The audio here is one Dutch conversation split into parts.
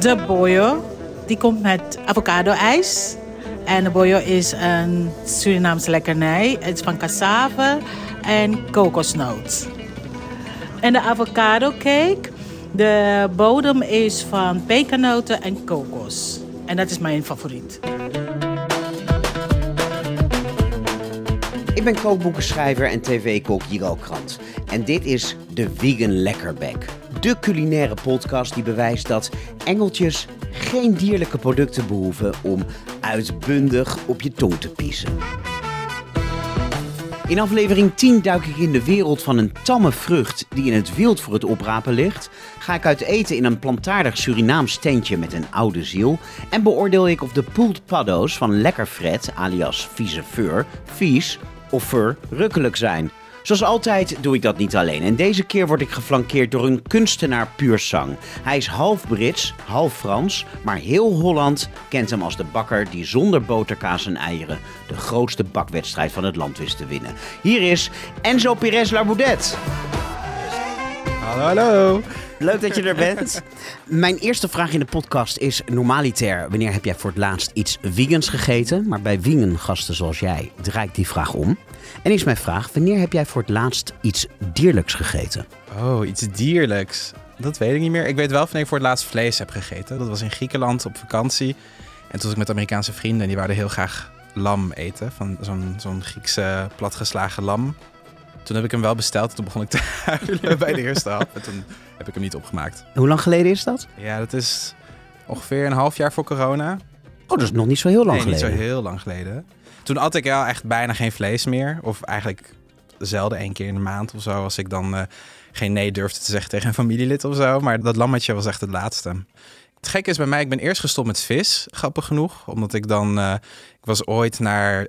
De boyo, die komt met avocado-ijs. En de boyo is een Surinaamse lekkernij. Het is van cassave en kokosnoot. En de avocado cake, de bodem is van pekanoten en kokos. En dat is mijn favoriet. Ik ben kookboekenschrijver en tv-kok Jiro Krant. En dit is de Vegan Lekkerbek. De culinaire podcast die bewijst dat engeltjes geen dierlijke producten behoeven om uitbundig op je tong te piezen. In aflevering 10 duik ik in de wereld van een tamme vrucht die in het wild voor het oprapen ligt. Ga ik uit eten in een plantaardig Surinaams tentje met een oude ziel. En beoordeel ik of de pulled paddo's van Lekkerfred, alias vieze fur, vies of fur rukkelijk zijn. Zoals altijd doe ik dat niet alleen. En deze keer word ik geflankeerd door een kunstenaar puur zang. Hij is half Brits, half Frans, maar heel Holland kent hem als de bakker die zonder boterkaas en eieren de grootste bakwedstrijd van het land wist te winnen. Hier is Enzo Perez Larboudet. Hallo, hallo. Leuk dat je er bent. Mijn eerste vraag in de podcast is normaliter. Wanneer heb jij voor het laatst iets vegans gegeten? Maar bij vegan gasten zoals jij draai ik die vraag om. En is mijn vraag, wanneer heb jij voor het laatst iets dierlijks gegeten? Oh, iets dierlijks. Dat weet ik niet meer. Ik weet wel wanneer ik voor het laatst vlees heb gegeten. Dat was in Griekenland op vakantie. En toen was ik met Amerikaanse vrienden en die wilden heel graag lam eten. Van zo'n zo'n Griekse platgeslagen lam. Toen heb ik hem wel besteld. Toen begon ik te huilen bij de eerste hap. En toen heb ik hem niet opgemaakt. Hoe lang geleden is dat? Ja, dat is ongeveer een half jaar voor corona. Oh, dat is nog niet zo heel lang nee, geleden. niet zo heel lang geleden. Toen at ik wel echt bijna geen vlees meer. Of eigenlijk zelden één keer in de maand of zo. Als ik dan uh, geen nee durfde te zeggen tegen een familielid of zo. Maar dat lammetje was echt het laatste. Het gekke is bij mij, ik ben eerst gestopt met vis, grappig genoeg. Omdat ik dan, uh, ik was ooit naar uh,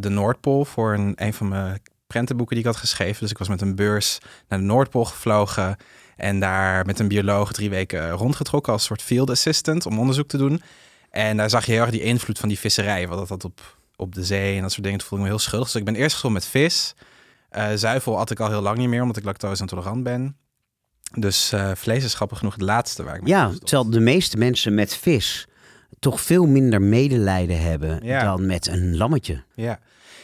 de Noordpool voor een, een van mijn prentenboeken die ik had geschreven. Dus ik was met een beurs naar de Noordpool gevlogen. En daar met een bioloog drie weken rondgetrokken als soort field assistant om onderzoek te doen. En daar zag je heel erg die invloed van die visserij. Wat dat had op, op de zee en dat soort dingen. Toen voelde ik me heel schuldig. Dus ik ben eerst gestopt met vis. Uh, zuivel at ik al heel lang niet meer, omdat ik lactose intolerant ben. Dus uh, vlees is grappig genoeg het laatste waar ik mee Ja, terwijl de meeste mensen met vis toch veel minder medelijden hebben Ja. dan met een lammetje. Ja,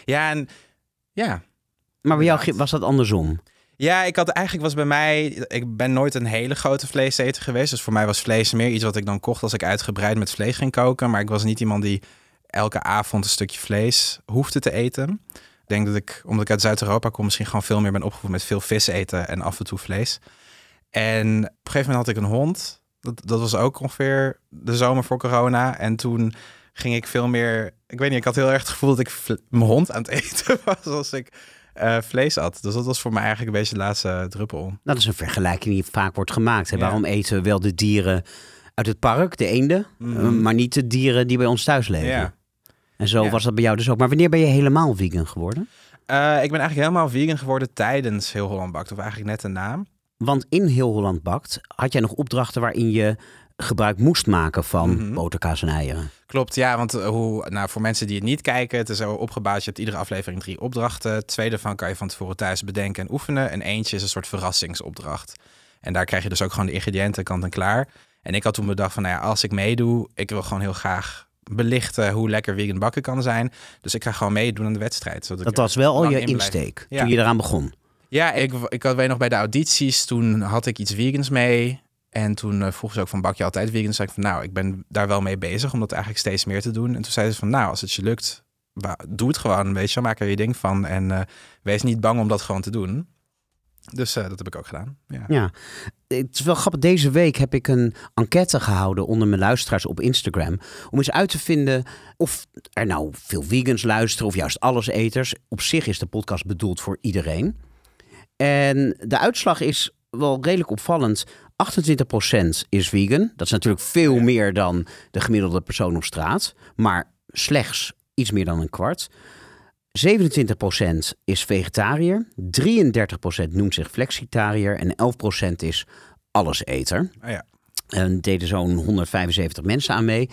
ja en ja. Maar bij jou was dat andersom. Ja, ik had eigenlijk was bij mij. Ik ben nooit een hele grote vleeseter geweest. Dus voor mij was vlees meer iets wat ik dan kocht als ik uitgebreid met vlees ging koken. Maar ik was niet iemand die elke avond een stukje vlees hoefde te eten. Ik denk dat ik, omdat ik uit Zuid-Europa kom, misschien gewoon veel meer ben opgevoed met veel vis eten en af en toe vlees. En op een gegeven moment had ik een hond. Dat, dat was ook ongeveer de zomer voor corona. En toen ging ik veel meer. Ik weet niet, ik had heel erg het gevoel dat ik mijn hond aan het eten was als ik eh, vlees at. Dus dat was voor mij eigenlijk een beetje de laatste druppel. Dat is een vergelijking die vaak wordt gemaakt. Hè? Ja. Waarom eten we wel de dieren uit het park, de eenden, Mhm. eh, maar niet de dieren die bij ons thuis leven? Ja. En zo Ja. was dat bij jou dus ook. Maar wanneer ben je helemaal vegan geworden? Eh, ik ben eigenlijk helemaal vegan geworden tijdens Heel Holland Bakt. Of eigenlijk net een naam. Want in Heel Holland Bakt had jij nog opdrachten waarin je gebruik moest maken van Mhm. boterkaas en eieren. Klopt, ja, want eh, hoe, nou, voor mensen die het niet kijken, het is zo opgebouwd. Je hebt iedere aflevering drie opdrachten. Twee daarvan kan je van tevoren thuis bedenken en oefenen. En eentje is een soort verrassingsopdracht. En daar krijg je dus ook gewoon de ingrediënten kant en klaar. En ik had toen bedacht van, nou ja, als ik meedoe, ik wil gewoon heel graag belichten hoe lekker vegan bakken kan zijn. Dus ik ga gewoon meedoen aan de wedstrijd. zodat Dat was wel al je in insteek Ja. toen je eraan begon. Ja, ik, ik had weet nog bij de audities, toen had ik iets vegans mee. En toen uh, vroegen ze ook van, bak je altijd vegan? Toen zei ik van, nou, ik ben daar wel mee bezig om dat eigenlijk steeds meer te doen. En toen zeiden ze van, nou, als het je lukt, doe het gewoon, weet je. Maak er je ding van en eh, wees niet bang om dat gewoon te doen. Dus eh, dat heb ik ook gedaan, ja. Ja, het is wel grappig. Deze week heb ik een enquête gehouden onder mijn luisteraars op Instagram. Om eens uit te vinden of er nou veel vegans luisteren of juist alleseters. Op zich is de podcast bedoeld voor iedereen. En de uitslag is wel redelijk opvallend. 28% is vegan. Dat is natuurlijk veel meer dan de gemiddelde persoon op straat. Maar slechts iets meer dan een kwart. 27% is vegetariër. 33% noemt zich flexitariër. En 11% is alleseter. Oh ja. En deden zo'n 175 mensen aan mee.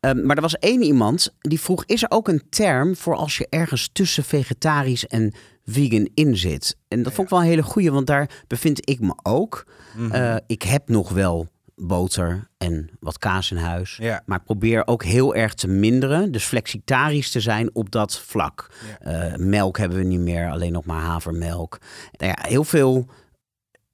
Ehm, maar er was één iemand die vroeg: is er ook een term voor als je ergens tussen vegetarisch en vegan in zit? En dat vond ik wel een hele goeie, want daar bevind ik me ook. Mhm. Eh, ik heb nog wel boter en wat kaas in huis. Ja. Maar ik probeer ook heel erg te minderen. Dus flexitarisch te zijn op dat vlak. Eh, melk hebben we niet meer, alleen nog maar havermelk. Nou ja, heel veel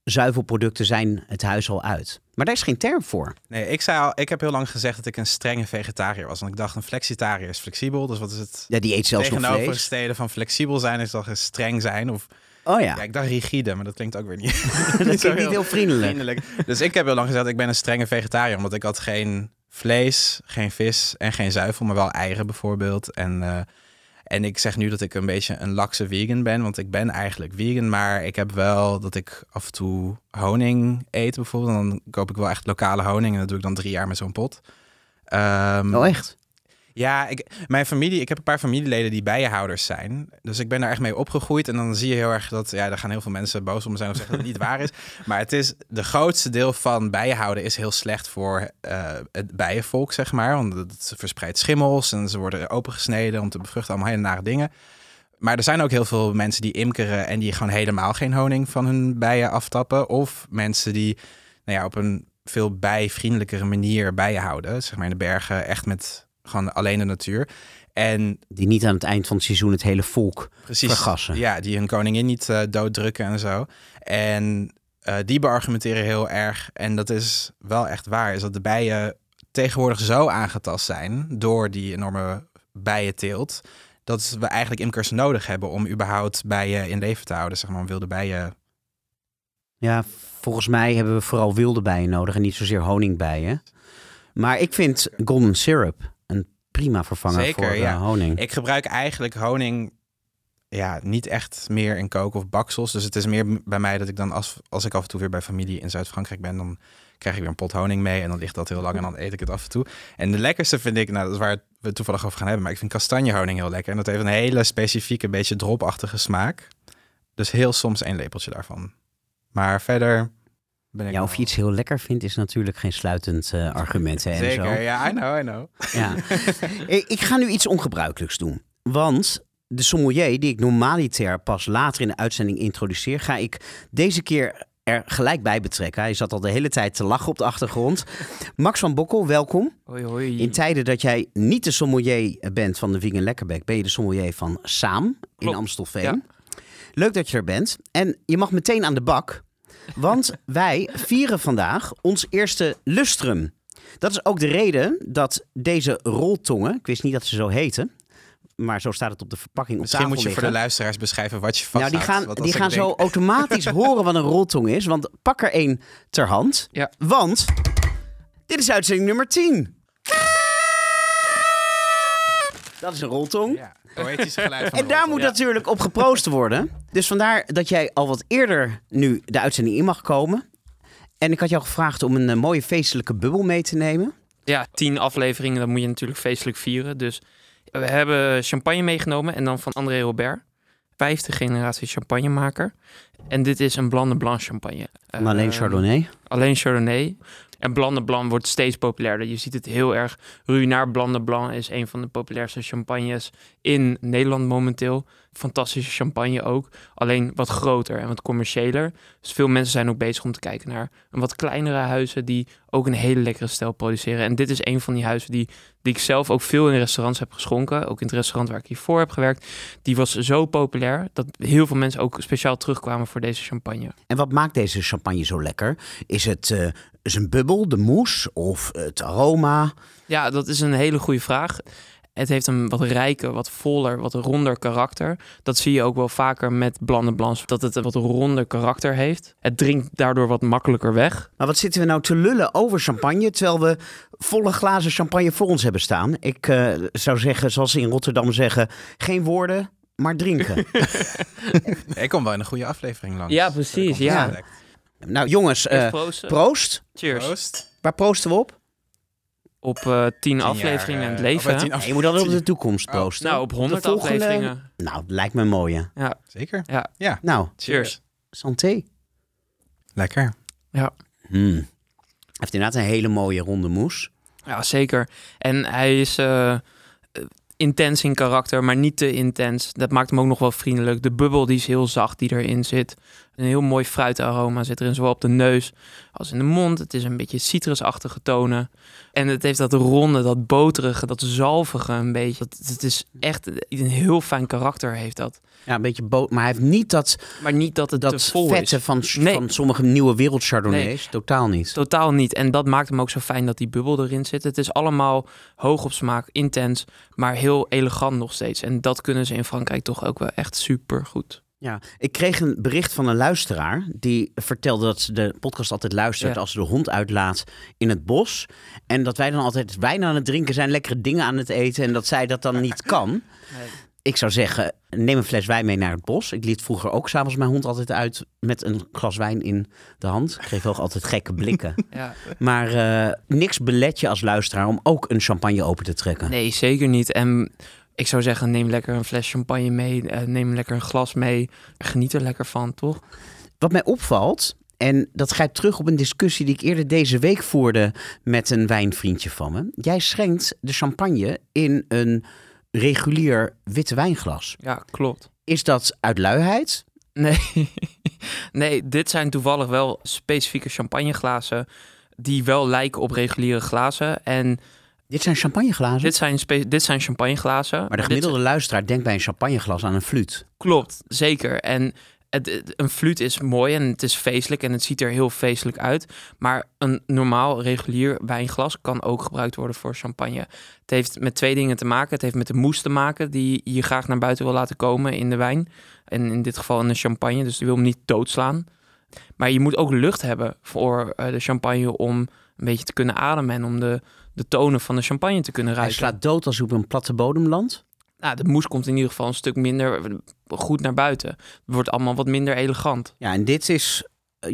zuivelproducten zijn het huis al uit. Maar daar is geen term voor. Nee, ik, zei al, ik heb heel lang gezegd dat ik een strenge vegetariër was. Want ik dacht, een flexitariër is flexibel. Dus wat is het Ja, die eet zelfs nog vlees. tegenovergestelde van flexibel zijn? Is toch streng zijn? Of, Oh ja, ja. ik dacht rigide, maar dat klinkt ook weer niet. dat klinkt niet heel vriendelijk. vriendelijk. Dus ik heb heel lang gezegd, ik ben een strenge vegetariër. Omdat ik had geen vlees, geen vis en geen zuivel, maar wel eieren bijvoorbeeld. En, eh, en ik zeg nu dat ik een beetje een lakse vegan ben. Want ik ben eigenlijk vegan, maar ik heb wel dat ik af en toe honing eet bijvoorbeeld. Dan koop ik wel echt lokale honing en dat doe ik dan drie jaar met zo'n pot. Ehm, Oh echt? Ja, ik, mijn familie, ik heb een paar familieleden die bijenhouders zijn. Dus ik ben daar echt mee opgegroeid. En dan zie je heel erg dat, ja, daar gaan heel veel mensen boos om zijn of zeggen dat het niet waar is. Maar het is, de grootste deel van bijenhouden is heel slecht voor eh, het bijenvolk, zeg maar. Want het verspreidt schimmels en ze worden opengesneden om te bevruchten, allemaal hele nare dingen. Maar er zijn ook heel veel mensen die imkeren en die gewoon helemaal geen honing van hun bijen aftappen. Of mensen die nou ja, op een veel bijvriendelijkere manier bijen houden. Zeg maar in de bergen, echt met gewoon alleen de natuur. En Die niet aan het eind van het seizoen het hele volk precies, vergassen. ja, die hun koningin niet eh, dooddrukken en zo. En eh, die beargumenteren heel erg, en dat is wel echt waar, is dat de bijen tegenwoordig zo aangetast zijn door die enorme bijenteelt, dat we eigenlijk imkers nodig hebben om überhaupt bijen in leven te houden, zeg maar, wilde bijen. Ja, volgens mij hebben we vooral wilde bijen nodig en niet zozeer honingbijen. Maar ik vind golden syrup prima vervanger Zeker, voor eh, ja. honing. Ik gebruik eigenlijk honing ja, niet echt meer in koken of baksels. Dus het is meer bij mij dat ik dan als, als ik af en toe weer bij familie in Zuid-Frankrijk ben, dan krijg ik weer een pot honing mee en dan ligt dat heel lang en dan eet ik het af en toe. En de lekkerste vind ik, nou dat is waar we het toevallig over gaan hebben, maar ik vind kastanjehoning heel lekker. En dat heeft een hele specifieke, beetje dropachtige smaak. Dus heel soms één lepeltje daarvan. Maar verder ben ik Ja, of je iets heel lekker vindt is natuurlijk geen sluitend eh, argument. Hè, en Zeker, zo. ja, I know, I know. Ja. ik ik ga nu iets ongebruikelijks doen. Want de sommelier, die ik normaliter pas later in de uitzending introduceer, ga ik deze keer er gelijk bij betrekken. Hij zat al de hele tijd te lachen op de achtergrond. Max van Bokkel, welkom. Hoi, hoi. In tijden dat jij niet de sommelier bent van de Vegan Lekkerbek, ben je de sommelier van Saam in Klopt, Amstelveen. ja. Leuk dat je er bent. En je mag meteen aan de bak, want wij vieren vandaag ons eerste lustrum. Dat is ook de reden dat deze roltongen, ik wist niet dat ze zo heten, maar zo staat het op de verpakking op Misschien tafel moet je voor de luisteraars beschrijven wat je Nou, vasthoudt. die gaan, Want die gaan zo automatisch horen wat een roltong is. Want pak er één ter hand. Ja. Want dit is uitzending nummer 10. Dat is een roltong. Ja, poëtische geluid van En daar moet natuurlijk op geproost worden. Dus vandaar dat jij al wat eerder nu de uitzending in mag komen. En ik had jou gevraagd om een eh, mooie feestelijke bubbel mee te nemen. Ja, tien afleveringen, dat moet je natuurlijk feestelijk vieren. Dus we hebben champagne meegenomen en dan van André Robert. Vijfde generatie champagnemaker. En dit is een Blanc de Blanc champagne. Maar alleen Eh, Chardonnay. Alleen Chardonnay. En Blanc de Blanc wordt steeds populairder. Je ziet het heel erg. Ruinaar Blanc de Blanc is een van de populairste champagnes in Nederland momenteel. Fantastische champagne ook. Alleen wat groter en wat commerciëler. Dus veel mensen zijn ook bezig om te kijken naar een wat kleinere huizen die ook een hele lekkere stijl produceren. En dit is een van die huizen die, die ik zelf ook veel in restaurants heb geschonken. Ook in het restaurant waar ik hiervoor heb gewerkt. Die was zo populair dat heel veel mensen ook speciaal terugkwamen voor deze champagne. En wat maakt deze champagne zo lekker? Is het eh, is een bubbel, de mousse of het aroma? Ja, dat is een hele goede vraag. Het heeft een wat rijker, wat voller, wat ronder karakter. Dat zie je ook wel vaker met Blanc de Blanc, dat het een wat ronder karakter heeft. Het drinkt daardoor wat makkelijker weg. Maar wat zitten we nou te lullen over champagne, terwijl we volle glazen champagne voor ons hebben staan? Ik eh, zou zeggen, zoals ze in Rotterdam zeggen, geen woorden, maar drinken. Ik kom wel in een goede aflevering langs. Ja, precies, ja. direct. Nou jongens, eh, proosten. proost. Cheers. Proost. Waar proosten we op? Op eh, tien Tien afleveringen jaar, in het eh, leven. tien? Nee, je moet altijd op de toekomst Oh. proosten. Nou, op honderd afleveringen. Nou, lijkt me een mooie. Ja, Zeker. Nou, cheers. santé. Lekker. Hmm. heeft inderdaad een hele mooie ronde moes. Ja, zeker. En hij is intens in karakter, maar niet te intens. Dat maakt hem ook nog wel vriendelijk. De bubbel die is heel zacht die erin zit. Een heel mooi fruitaroma zit erin, zowel op de neus als in de mond. Het is een beetje citrusachtige tonen. En het heeft dat ronde, dat boterige, dat zalvige een beetje. Het, het is echt een heel fijn karakter heeft dat. Ja, een beetje boot, maar hij heeft niet dat, Maar niet dat het dat te vol vette is. van, Nee. van sommige nieuwe wereld chardonnays. Totaal niet. Totaal niet. En dat maakt hem ook zo fijn dat die bubbel erin zit. Het is allemaal hoog op smaak, intens, maar heel elegant nog steeds. En dat kunnen ze in Frankrijk toch ook wel echt super goed. Ja, ik kreeg een bericht van een luisteraar die vertelde dat ze de podcast altijd luistert Ja. als ze de hond uitlaat in het bos. En dat wij dan altijd wijn aan het drinken zijn, lekkere dingen aan het eten en dat zij dat dan niet kan. Ik zou zeggen, neem een fles wijn mee naar het bos. Ik liet vroeger ook s'avonds mijn hond altijd uit met een glas wijn in de hand. Ik geef ook altijd gekke blikken. Ja. Maar eh, niks belet je als luisteraar om ook een champagne open te trekken. Nee, zeker niet. En ik zou zeggen, neem lekker een fles champagne mee. eh, neem lekker een glas mee. Geniet er lekker van, toch? Wat mij opvalt, en dat grijpt terug op een discussie die ik eerder deze week voerde met een wijnvriendje van me. Jij schenkt de champagne in een regulier witte wijnglas. Ja, klopt. Is dat uit luiheid? Nee. nee, dit zijn toevallig wel specifieke champagneglazen die wel lijken op reguliere glazen. En Dit zijn champagneglazen. dit zijn, dit zijn champagneglazen. maar de gemiddelde luisteraar denkt bij een champagneglas aan een fluit. Klopt, zeker. En het, het- een fluit is mooi en het is feestelijk en het ziet er heel feestelijk uit. Maar een normaal, regulier wijnglas kan ook gebruikt worden voor champagne. Het heeft met twee dingen te maken. Het heeft met de moes te maken die je graag naar buiten wil laten komen in de wijn. En in dit geval in de champagne, dus die wil hem niet doodslaan. Maar je moet ook lucht hebben voor eh, de champagne om een beetje te kunnen ademen en om de, de tonen van de champagne te kunnen Hij ruiken. slaat dood als hij op een platte bodem landt. Nou, de moes komt in ieder geval een stuk minder eh, goed naar buiten. Het wordt allemaal wat minder elegant. Ja, en dit is...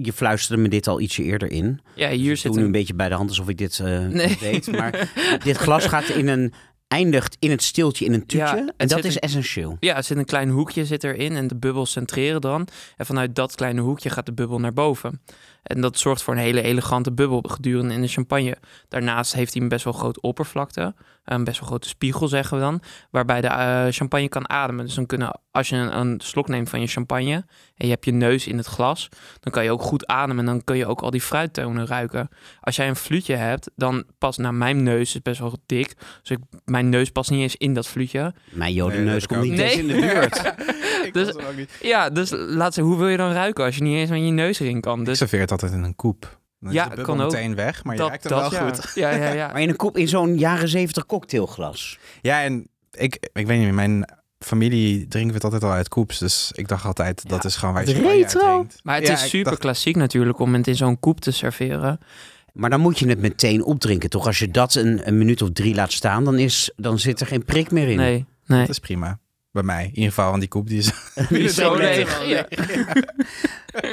Je fluisterde me dit al ietsje eerder in. Ja, hier Dus ik zit doe nu een beetje bij de hand alsof ik dit eh Nee. weet. Maar dit glas gaat in een... Eindigt in het stiltje in een tuutje. Ja, en dat is een- essentieel. Ja, er zit een klein hoekje zit erin en de bubbels centreren dan. En vanuit dat kleine hoekje gaat de bubbel naar boven. En dat zorgt voor een hele elegante bubbel gedurende in de champagne. Daarnaast heeft hij een best wel grote oppervlakte. Een best wel grote spiegel, zeggen we dan. Waarbij de eh, champagne kan ademen. Dus dan kunnen, als je een, een slok neemt van je champagne... en je hebt je neus in het glas... dan kan je ook goed ademen. En dan kun je ook al die fruittonen ruiken. Als jij een fluitje hebt, dan past... Nou, mijn neus is best wel dik. Dus ik, mijn neus past niet eens in dat fluitje. Mijn Nee, jodenneus dat komt niet ik eens in de buurt. ik Dus- was ook niet. Ja, dus laat ze, hoe wil je dan ruiken als je niet eens met je neus erin kan? Ik Dus serveer het altijd in een koep. Dan Ja, is de bubbel kan ook. meteen weg, maar je ruikt hem wel ja. goed. Ja, ja, ja. Maar in een kop in zo'n jaren zeventig cocktailglas. Ja, en ik, ik weet niet, mijn familie drinken het altijd al uit koeps. Dus ik dacht altijd, dat is gewoon waar je retro. Maar het Ja, is super dacht- klassiek natuurlijk om het in zo'n koep te serveren. Maar dan moet je het meteen opdrinken, toch? Als je dat een, een minuut of drie laat staan, dan, is, dan zit er geen prik meer in. Nee, nee. Dat is prima. Bij mij. In ieder geval, want die koep die is... Die is Zo leeg. leeg. Ja.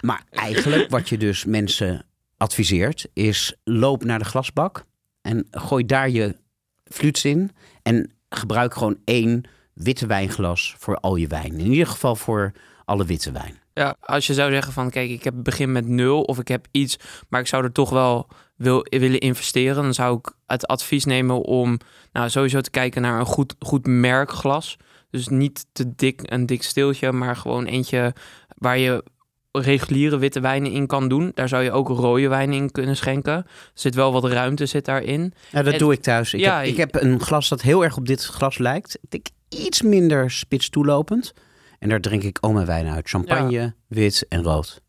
Maar eigenlijk wat je dus mensen adviseert, is loop naar de glasbak en gooi daar je fluits in. En gebruik gewoon één witte wijnglas voor al je wijn. In ieder geval voor alle witte wijn. Ja, als je zou zeggen van kijk, ik heb begin met nul of ik heb iets, maar ik zou er toch wel wil, willen investeren, dan zou ik het advies nemen om nou, sowieso te kijken naar een goed, goed merkglas. Dus niet te dik, een dik steeltje, maar gewoon eentje waar je reguliere witte wijnen in kan doen. Daar zou je ook rode wijnen in kunnen schenken. Er zit wel wat ruimte zit daarin. Ja, dat En- doe ik thuis. Ik, Ja, heb, ik heb een glas dat heel erg op dit glas lijkt. Ik iets minder spits toelopend. En daar drink ik al mijn wijn uit. Champagne, wit en rood.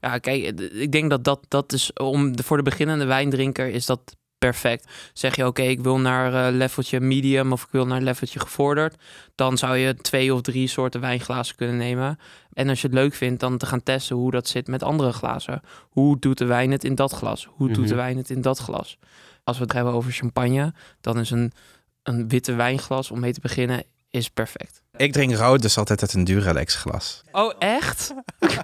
Ja, kijk, d- ik denk dat dat, dat is om de, voor de beginnende wijndrinker is dat perfect. Zeg je, oké, ik wil naar eh, leveltje medium of ik wil naar leveltje gevorderd, dan zou je twee of drie soorten wijnglazen kunnen nemen. En als je het leuk vindt, dan te gaan testen hoe dat zit met andere glazen. Hoe doet de wijn het in dat glas? Hoe doet de Mhm. wijn het in dat glas? Als we het hebben over champagne, dan is een, een witte wijnglas om mee te beginnen is perfect. Ik drink rood dus altijd uit een Duralex glas. Oh, echt?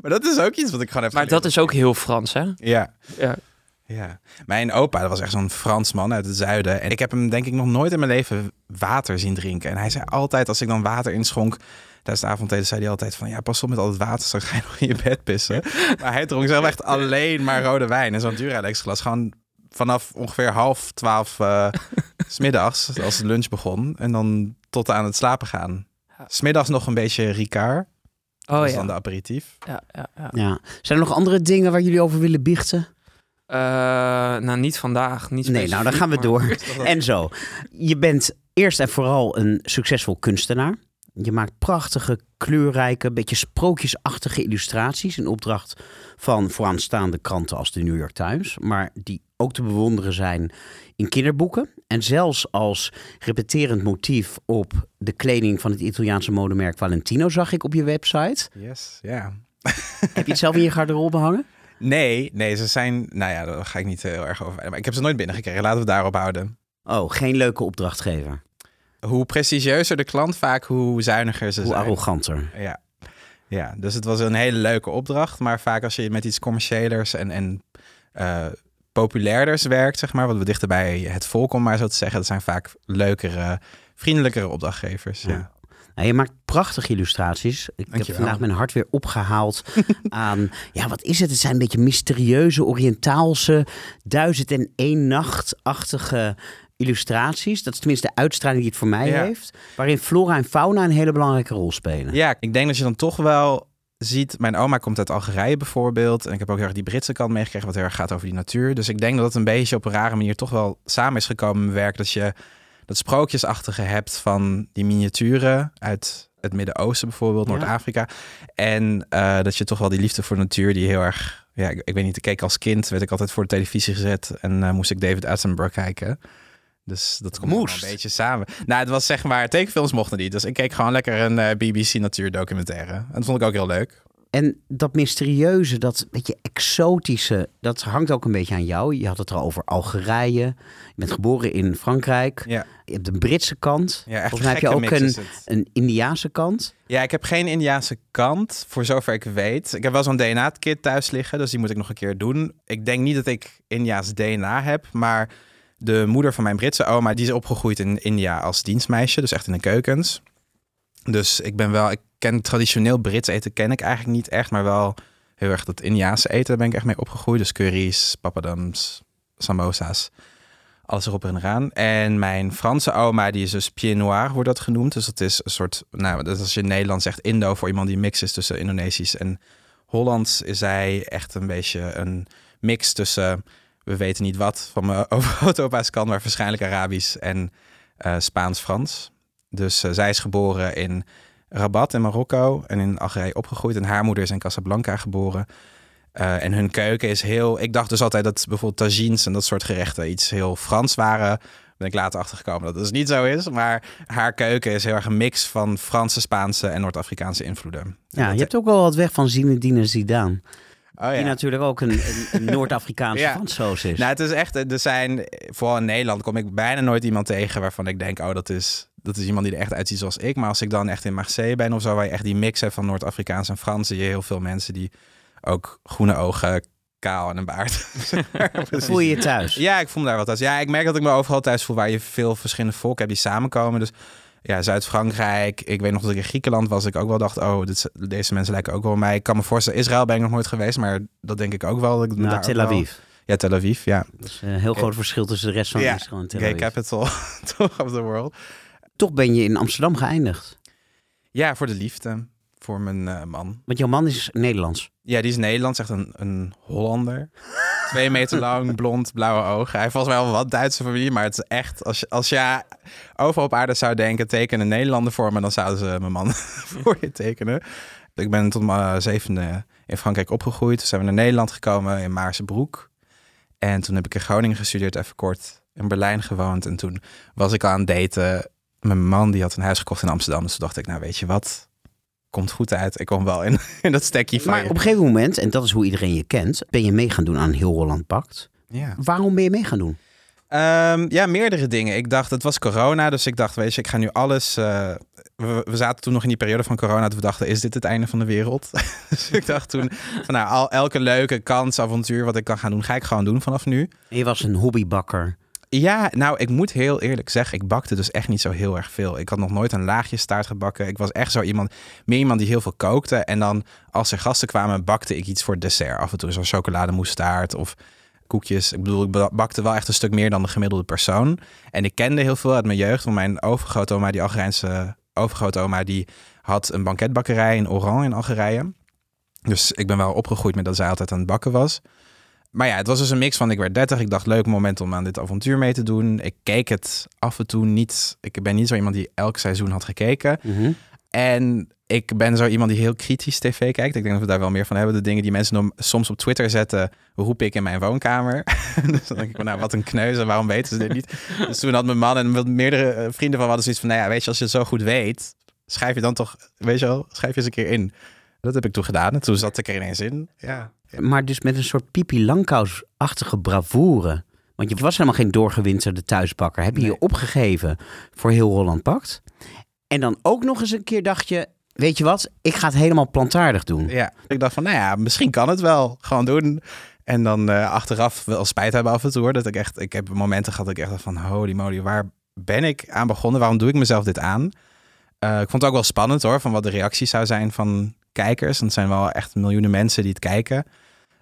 Maar dat is ook iets wat ik gewoon heb Maar dat is ook heel Frans, hè? Ja. Ja. Ja. Mijn opa, dat was echt zo'n Fransman uit het zuiden. En ik heb hem denk ik nog nooit in mijn leven water zien drinken. En hij zei altijd, als ik dan water inschonk, tijdens de avondeten zei hij altijd van... ja, pas op met al het water, straks ga je nog in je bed pissen. maar hij dronk zelf echt alleen maar rode wijn. En zo'n Duralex glas gewoon vanaf ongeveer half twaalf uh, smiddags, als de lunch begon. En dan tot aan het slapen gaan. Smiddags nog een beetje Ricard. Oh dat is ja. dan de aperitief. ja, ja, ja. Ja. Zijn er nog andere dingen waar jullie over willen biechten? Eh, nou, niet vandaag. Niet Nee, nou dan gaan we door. En zo. Je bent eerst en vooral een succesvol kunstenaar. Je maakt prachtige, kleurrijke, beetje sprookjesachtige illustraties in opdracht van vooraanstaande kranten als de New York Times, maar die ook te bewonderen zijn in kinderboeken en zelfs als repeterend motief op de kleding van het Italiaanse modemerk Valentino zag ik op je website. Yes, ja. Heb je het zelf in je garderobe hangen? Nee, nee, ze zijn... Nou ja, daar ga ik niet heel erg over. Maar ik heb ze nooit binnengekregen. Laten we het daarop houden. Oh, geen leuke opdrachtgever. Hoe prestigieuzer de klant, vaak hoe zuiniger ze Hoe zijn. arroganter. Ja. ja, dus het was een hele leuke opdracht. Maar vaak als je met iets commerciëlers en, en eh, populairders werkt, zeg maar, wat we dichter bij het volk om maar zo te zeggen, dat zijn vaak leukere, vriendelijkere opdrachtgevers. Ja. Ja. Nou, je maakt prachtige illustraties. Ik heb vandaag mijn hart weer opgehaald aan... Ja, wat is het? Het zijn een beetje mysterieuze, Oriëntaalse, duizend en één nachtachtige illustraties. Dat is tenminste de uitstraling die het voor mij Ja. heeft. Waarin flora en fauna een hele belangrijke rol spelen. Ja, ik denk dat je dan toch wel ziet. Mijn oma komt uit Algerije bijvoorbeeld. En ik heb ook heel erg die Britse kant meegekregen, wat heel erg gaat over die natuur. Dus ik denk dat het een beetje op een rare manier toch wel samen is gekomen in mijn werk. Dat je dat sprookjesachtige hebt van die miniaturen uit het Midden-Oosten bijvoorbeeld, Ja. Noord-Afrika. En eh, dat je toch wel die liefde voor natuur, die heel erg. Ja, ik, ik weet niet, ik keek als kind, werd ik altijd voor de televisie gezet en eh, moest ik David Attenborough kijken. Dus dat komt Moest? een beetje samen. Nou, het was zeg maar, tekenfilms mochten niet. Dus ik keek gewoon lekker een eh, BBC natuurdocumentaire. En dat vond ik ook heel leuk. En dat mysterieuze, dat beetje exotische, dat hangt ook een beetje aan jou. Je had het al over Algerije. Je bent geboren in Frankrijk. Ja, Je hebt een Britse kant. ja echt Volgens mij heb je ook een, een Indiaanse kant. Ja, ik heb geen Indiaanse kant, voor zover ik weet. Ik heb wel zo'n DNA-kit thuis liggen, dus die moet ik nog een keer doen. Ik denk niet dat ik Indiaas DNA heb, maar de moeder van mijn Britse oma, die is opgegroeid in India als dienstmeisje, dus echt in de keukens. Dus ik ben wel, ik ken traditioneel Brits eten, ken ik eigenlijk niet echt, maar wel heel erg dat Indiaanse eten, daar ben ik echt mee opgegroeid. Dus curry's, papadums, samosa's, alles erop en eraan. En mijn Franse oma, die is dus pied noir, wordt dat genoemd. Dus dat is een soort, nou, dat is als je in Nederland zegt Indo voor iemand die mix is tussen Indonesisch en Hollands, is zij echt een beetje een mix tussen, we weten niet wat van mijn overgrootopa's kant, maar waarschijnlijk Arabisch en eh, Spaans-Frans. Dus eh, zij is geboren in Rabat in Marokko en in Algerije opgegroeid. En haar moeder is in Casablanca geboren. Eh, en hun keuken is heel... Ik dacht dus altijd dat bijvoorbeeld tagines en dat soort gerechten iets heel Frans waren. Ben ik later achtergekomen dat het dus niet zo is. Maar haar keuken is heel erg een mix van Franse, Spaanse en Noord-Afrikaanse invloeden. En Ja, dat- je hebt ook wel wat weg van Zinedine Zidane. Oh, Die ja. natuurlijk ook een, Noord-Afrikaanse Ja. Fransoos is. Nou, het is echt, er zijn, vooral in Nederland kom ik bijna nooit iemand tegen waarvan ik denk, oh, dat is, dat is iemand die er echt uitziet zoals ik. Maar als ik dan echt in Marseille ben of zo, waar je echt die mix hebt van Noord-Afrikaans en Frans, zie je heel veel mensen die ook groene ogen, kaal en een baard. Voel je je thuis? Ja, ik voel me daar wel thuis. Ja, ik merk dat ik me overal thuis voel waar je veel verschillende volken hebt die samenkomen. Dus ja, Zuid-Frankrijk. Ik weet nog dat ik in Griekenland was. Ik ook wel dacht, oh, dit, deze mensen lijken ook wel op mij. Ik kan me voorstellen, Israël ben ik nog nooit geweest, maar dat denk ik ook wel. Dat ik Nou, daar Tel wel- Aviv. Ja, Tel Aviv, ja. Dat is een heel groot verschil tussen de rest van Ja, Israël en Tel Gay Aviv. capital toch of the world. Toch ben je in Amsterdam geëindigd. Ja, voor de liefde. Voor mijn eh, man. Want jouw man is Nederlands. Ja, die is Nederlands, echt een, een Hollander. Twee meter lang, blond, blauwe ogen. Hij mij wel wat Duitse familie, maar het is echt... Als als je overal op aarde zou denken, teken een Nederlander voor me, dan zouden ze mijn man voor je tekenen. Ik ben tot mijn eh, zevende in Frankrijk opgegroeid. Toen zijn we naar Nederland gekomen, in Maarsebroek. En toen heb ik in Groningen gestudeerd, even kort in Berlijn gewoond. En toen was ik aan het daten mijn man, die had een huis gekocht in Amsterdam. Dus toen dacht ik, nou weet je wat, komt goed uit. Ik kom wel in, in dat stekje van Maar je. op een gegeven moment, en dat is hoe iedereen je kent, ben je mee gaan doen aan Heel Holland Pakt. Ja. Waarom ben je mee gaan doen? Ehm, ja, meerdere dingen. Ik dacht, het was corona, dus ik dacht, weet je, ik ga nu alles. eh, we, we zaten toen nog in die periode van corona, dat we dachten, is dit het einde van de wereld? dus ik dacht toen, van nou, al, elke leuke kans, avontuur wat ik kan gaan doen, ga ik gewoon doen vanaf nu. Je was een hobbybakker Ja, nou, ik moet heel eerlijk zeggen, ik bakte dus echt niet zo heel erg veel. Ik had nog nooit een laagje staart gebakken. Ik was echt zo iemand, meer iemand die heel veel kookte. En dan, als er gasten kwamen, bakte ik iets voor dessert. Af en toe zo'n chocolademoestaart of koekjes. Ik bedoel, ik ba- bakte wel echt een stuk meer dan de gemiddelde persoon. En ik kende heel veel uit mijn jeugd. Want mijn overgrootoma, die Algerijnse overgrootoma, die had een banketbakkerij in Oran in Algerije. Dus ik ben wel opgegroeid met dat zij altijd aan het bakken was. Maar ja, het was dus een mix van ik werd 30. Ik dacht leuk moment om aan dit avontuur mee te doen. Ik keek het af en toe niet. Ik ben niet zo iemand die elk seizoen had gekeken. En ik ben zo iemand die heel kritisch tv kijkt. Ik denk dat we daar wel meer van hebben. De dingen die mensen soms op Twitter zetten, roep ik in mijn woonkamer. dus dan denk ik, van, nou wat een kneuze, waarom weten ze dit niet? dus toen had mijn man en meerdere eh, vrienden van me hadden zoiets van, nou ja, weet je, als je het zo goed weet, schrijf je dan toch, weet je wel, schrijf je eens een keer in. Dat heb ik toen gedaan en toen zat ik er ineens in. Ja. Maar dus met een soort Pipi Langkous-achtige bravoure. Want je was helemaal geen doorgewinterde thuisbakker. Heb je je opgegeven voor heel Holland Pakt. En dan ook nog eens een keer dacht je... Weet je wat, ik ga het helemaal plantaardig doen. Ja, ik dacht van, nou ja, misschien kan het wel. Gewoon doen. En dan eh, achteraf wel spijt hebben af en toe hoor. Dat ik echt, ik heb momenten gehad dat ik echt dacht van, holy moly, waar ben ik aan begonnen? Waarom doe ik mezelf dit aan? Eh, ik vond het ook wel spannend hoor, van wat de reacties zou zijn van kijkers. Het zijn wel echt miljoenen mensen die het kijken.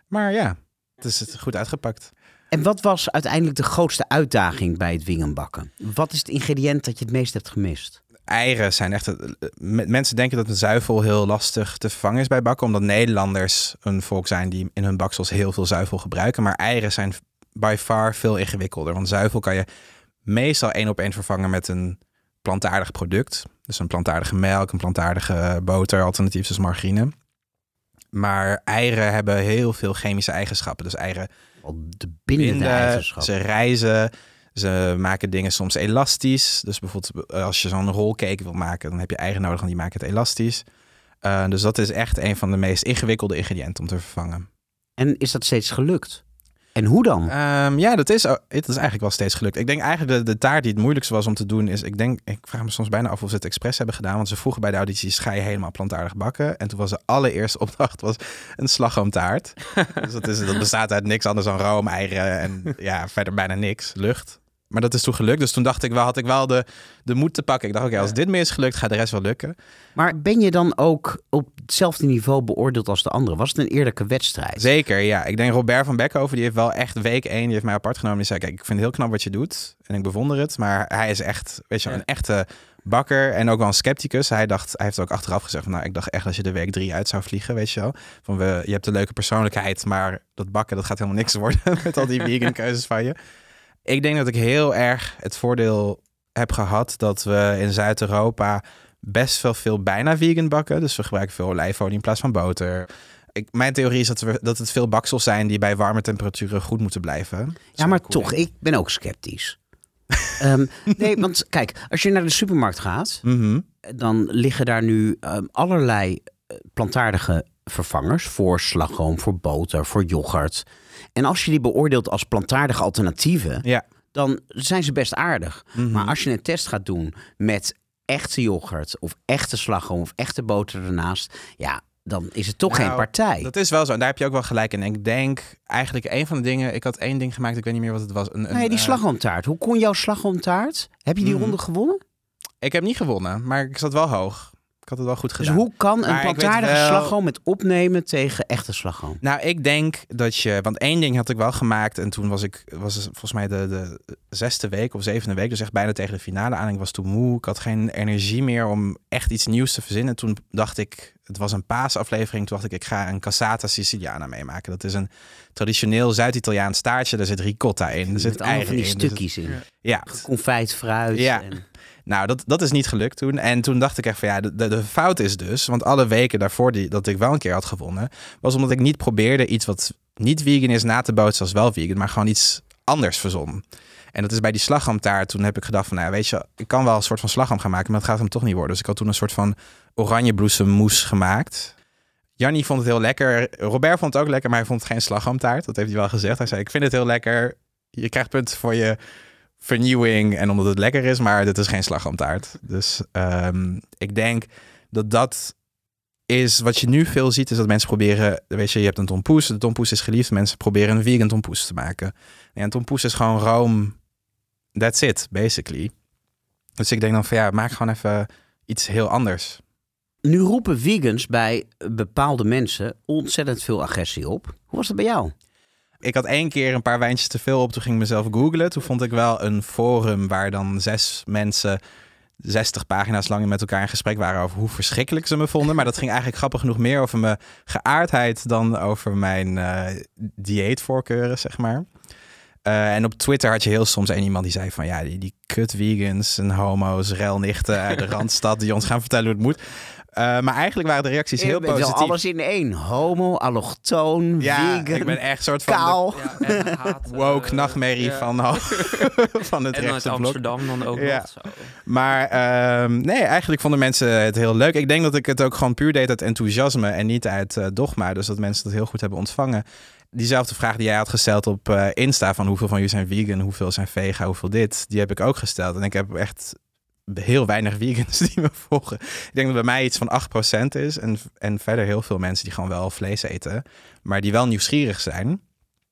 Maar ja, het is het goed uitgepakt. En wat was uiteindelijk de grootste uitdaging bij het wingenbakken? Wat is het ingrediënt dat je het meest hebt gemist? eieren zijn echt. het- me- Mensen denken dat een zuivel heel lastig te vervangen is bij bakken, omdat Nederlanders een volk zijn die in hun baksels heel veel zuivel gebruiken. Maar eieren zijn by far veel ingewikkelder. Want zuivel kan je meestal één op één vervangen met een plantaardig product. Dus een plantaardige melk, een plantaardige boter, alternatief dus margarine. Maar eieren hebben heel veel chemische eigenschappen. Dus eieren De bindende binden, eigenschap. ze reizen, ze maken dingen soms elastisch. Dus bijvoorbeeld eh, als je zo'n rolcake wil maken, dan heb je eigen nodig en die maken het elastisch. Eh, dus dat is echt een van de meest ingewikkelde ingrediënten om te vervangen. En is dat steeds gelukt? En hoe dan? Ehm, ja, dat is, het is eigenlijk wel steeds gelukt. Ik denk eigenlijk de, de taart die het moeilijkste was om te doen is... Ik denk, ik vraag me soms bijna af of ze het expres hebben gedaan. Want ze vroegen bij de audities, ga je helemaal plantaardig bakken? En toen was de allereerste opdracht was een slagroomtaart. dus dat, is, dat bestaat uit niks anders dan room, eieren en ja, verder bijna niks, lucht. Maar dat is toen gelukt. Dus toen dacht ik wel, had ik wel de, de moed te pakken. Ik dacht, oké, als dit meer is gelukt, gaat de rest wel lukken. Maar ben je dan ook op hetzelfde niveau beoordeeld als de anderen? Was het een eerlijke wedstrijd? Zeker, ja. Ik denk Robert van Beckhoven, die heeft wel echt week één, die heeft mij apart genomen. Die zei, kijk, ik vind het heel knap wat je doet en ik bewonder het. Maar hij is echt, weet je, Ja. een echte bakker en ook wel een scepticus. Hij dacht, hij heeft ook achteraf gezegd van, nou, ik dacht echt dat je de week drie uit zou vliegen, weet je wel. Van, we, je hebt een leuke persoonlijkheid, maar dat bakken, dat gaat helemaal niks worden met al die vegan keuzes van je. Ik denk dat ik heel erg het voordeel heb gehad dat we in Zuid-Europa best wel veel bijna vegan bakken. Dus we gebruiken veel olijfolie in plaats van boter. Ik, mijn theorie is dat, we, dat het veel baksels zijn die bij warme temperaturen goed moeten blijven. Ja, maar toch, ik ben ook sceptisch. Ehm, nee, want kijk, als je naar de supermarkt gaat. Mhm. dan liggen daar nu ehm, allerlei eh, plantaardige vervangers voor slagroom, voor boter, voor yoghurt. En als je die beoordeelt als plantaardige alternatieven, Ja. dan zijn ze best aardig. Mhm. Maar als je een test gaat doen met echte yoghurt of echte slagroom of echte boter ernaast, ja, dan is het toch Nou, geen partij. Dat is wel zo. En daar heb je ook wel gelijk in. En ik denk eigenlijk een van de dingen... Ik had één ding gemaakt, ik weet niet meer wat het was. Een, een, nee, die eh, slagroomtaart. Hoe kon jouw slagroomtaart? Heb je die Mhm. ronde gewonnen? ik heb niet gewonnen, maar ik zat wel hoog. Ik had het wel goed Dus gedaan. hoe kan een plantaardige wel- slagroom met opnemen tegen echte slagroom? Nou, ik denk dat je... Want één ding had ik wel gemaakt. En toen was ik... Was het volgens mij de, de zesde week of zevende week. Dus echt bijna tegen de finale aan. Ik was toen moe. Ik had geen energie meer om echt iets nieuws te verzinnen. Toen dacht ik... Het was een paasaflevering. Toen dacht ik, ik ga een cassata siciliana meemaken. Dat is een traditioneel Zuid-Italiaans taartje. Daar zit ricotta in. Er zit eieren die in. Dus stukjes in. ja, Confijt, fruit. Ja. En... nou, dat, dat is niet gelukt toen. En toen dacht ik echt van ja, de, de, fout is dus... want alle weken daarvoor die, dat ik wel een keer had gewonnen... was omdat ik niet probeerde iets wat niet vegan is na te bootsen als wel vegan... maar gewoon iets anders verzon. En dat is bij die slagroomtaart. Toen heb ik gedacht van, nou weet je... ik kan wel een soort van slagroom gaan maken... maar het gaat hem toch niet worden. Dus ik had toen een soort van oranjebloesemmoes gemaakt... Jannie vond het heel lekker. Robert vond het ook lekker, maar hij vond het geen slagroomtaart. Dat heeft hij wel gezegd. Hij zei, ik vind het heel lekker. Je krijgt punten voor je vernieuwing en omdat het lekker is, maar dit is geen slagroomtaart. Dus ehm, ik denk dat dat is wat je nu veel ziet, is dat mensen proberen, weet je, je hebt een tompoes, de tompoes is geliefd, mensen proberen een vegan tompoes te maken. Ja, een tompoes is gewoon room that's it, basically. Dus ik denk dan van ja, maak gewoon even iets heel anders. Nu roepen vegans bij bepaalde mensen ontzettend veel agressie op. Hoe was dat bij jou? Ik had één keer een paar wijntjes te veel op. Toen ging ik mezelf googlen. Toen vond ik wel een forum waar dan zes mensen 60 pagina's lang met elkaar in gesprek waren over hoe verschrikkelijk ze me vonden. Maar dat ging eigenlijk grappig genoeg meer over mijn geaardheid dan over mijn uh, dieetvoorkeuren, zeg maar. Uh, en op Twitter had je heel soms een iemand die zei van ja, die, die kut vegans en homo's, relnichten uit de Randstad die ons gaan vertellen hoe het moet. Uh, maar eigenlijk waren de reacties heel positief. alles in één. Homo, allochtoon, ja, vegan, ik ben echt soort van kaal. Ja, en haat, woke eh, nachtmerrie ja. van, van het En uit rechtse blok. Amsterdam dan ook Ja. nog. Zo. Maar ehm, nee, eigenlijk vonden mensen het heel leuk. Ik denk dat ik het ook gewoon puur deed uit enthousiasme en niet uit eh, dogma. Dus dat mensen dat heel goed hebben ontvangen. Diezelfde vraag die jij had gesteld op eh, Insta van hoeveel van jullie zijn vegan, hoeveel zijn vega, hoeveel dit, die heb ik ook gesteld. En ik heb echt heel weinig vegans die me volgen. Ik denk dat bij mij iets van 8% is en, en verder heel veel mensen die gewoon wel vlees eten, maar die wel nieuwsgierig zijn.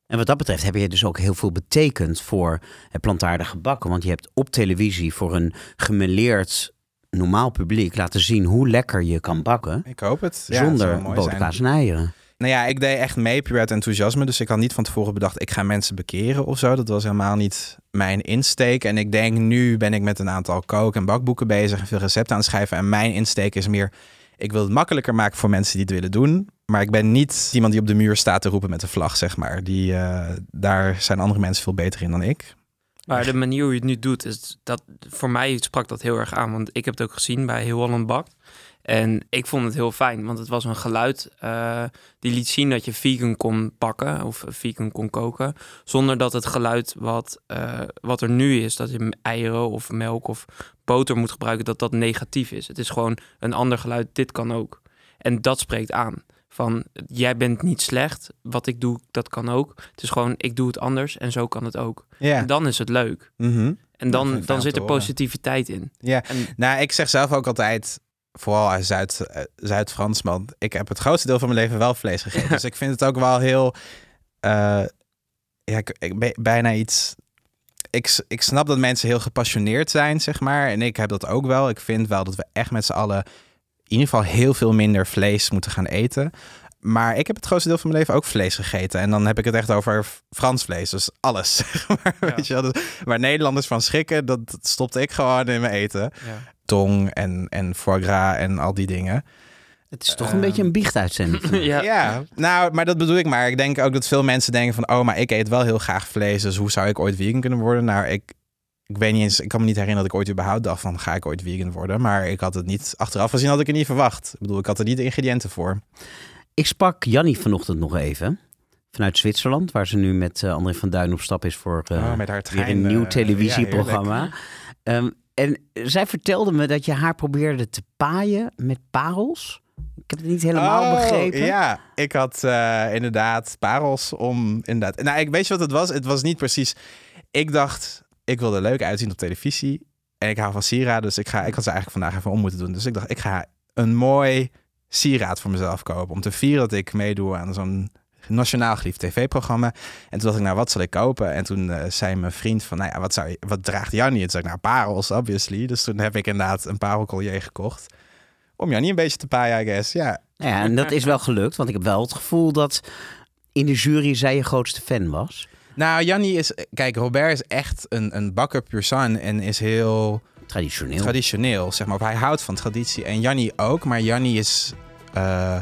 En wat dat betreft heb je dus ook heel veel betekend voor het plantaardige bakken. Want je hebt op televisie voor een gemêleerd normaal publiek laten zien hoe lekker je kan bakken. Ik hoop het. Ja, zonder zou mooi boter, zijn. kaas en eieren. Nou ja, ik deed echt mee puur uit enthousiasme. Dus ik had niet van tevoren bedacht, ik ga mensen bekeren of zo. Dat was helemaal niet mijn insteek. En ik denk, nu ben ik met een aantal kook- en bakboeken bezig en veel recepten aan het schrijven. En mijn insteek is meer, ik wil het makkelijker maken voor mensen die het willen doen. Maar ik ben niet iemand die op de muur staat te roepen met een vlag, zeg maar. Die, eh, daar zijn andere mensen veel beter in dan ik. Maar de manier hoe je het nu doet, is dat voor mij sprak dat heel erg aan. Want ik heb het ook gezien bij Heel Holland Bakt. En ik vond het heel fijn, want het was een geluid eh, die liet zien dat je vegan kon pakken of vegan kon koken. Zonder dat het geluid wat, eh, wat er nu is, dat je eieren of melk of boter moet gebruiken, dat dat negatief is. Het is gewoon een ander geluid, dit kan ook. En dat spreekt aan. Van jij bent niet slecht, wat ik doe, dat kan ook. Het is gewoon, ik doe het anders en zo kan het ook. En dan is het leuk. Mhm. En dan, dan zit er positiviteit in. Ja. En Nou, ik zeg zelf ook altijd, vooral als Zuid, eh, Zuid-Fransman, ik heb het grootste deel van mijn leven wel vlees gegeten. Dus ik vind het ook wel heel, eh, ja, ik, ik ben bijna iets. Ik, ik snap dat mensen heel gepassioneerd zijn, zeg maar. En ik heb dat ook wel. Ik vind wel dat we echt met z'n allen in ieder geval heel veel minder vlees moeten gaan eten. Maar ik heb het grootste deel van mijn leven ook vlees gegeten. En dan heb ik het echt over Frans vlees. Dus alles. Zeg maar, Ja. weet je wel. Dus waar Nederlanders van schrikken, dat dat stopte ik gewoon in mijn eten ja. Tong en, en foie gras en al die dingen. Het is toch een Ehm. beetje een biechtuitzending. Ja. Ja. nou, maar dat bedoel ik maar. Ik denk ook dat veel mensen denken van... oh, maar ik eet wel heel graag vlees, dus hoe zou ik ooit vegan kunnen worden? Nou, ik, ik weet niet eens... Ik kan me niet herinneren dat ik ooit überhaupt dacht van... ga ik ooit vegan worden? Maar ik had het niet... Achteraf gezien had ik het niet verwacht. Ik bedoel, ik had er niet de ingrediënten voor. Ik sprak Jannie vanochtend nog even. Vanuit Zwitserland, waar ze nu met eh, André van Duin op stap is voor eh, oh, met haar weer een nieuw eh, televisieprogramma. Ehm, en zij vertelde me dat je haar probeerde te paaien met parels. Ik heb het niet helemaal Oh, begrepen. Ja, ik had eh, inderdaad parels om... Inderdaad. Nou, ik weet je wat het was? Het was niet precies... Ik dacht, ik wil er leuk uitzien op televisie. En ik hou van sieraden, dus ik, ga, ik had ze eigenlijk vandaag even om moeten doen. Dus ik dacht, ik ga een mooi sieraad voor mezelf kopen. Om te vieren dat ik meedoe aan zo'n nationaal geliefd tv-programma. En toen dacht ik, nou, wat zal ik kopen? En toen eh, zei mijn vriend van, nou ja, wat, zou je, wat draagt Jannie? En toen zei ik, nou, parels, obviously. Dus toen heb ik inderdaad een parelcollier gekocht. Om Jannie een beetje te paaien, I guess. Ja, Ja, en dat is wel gelukt, want ik heb wel het gevoel dat in de jury zij je grootste fan was. Nou, Jannie is... Kijk, Robert is echt een, een bakker pur sang en is heel Traditioneel. traditioneel, zeg maar. Hij houdt van traditie. En Jannie ook, maar Jannie is... eh,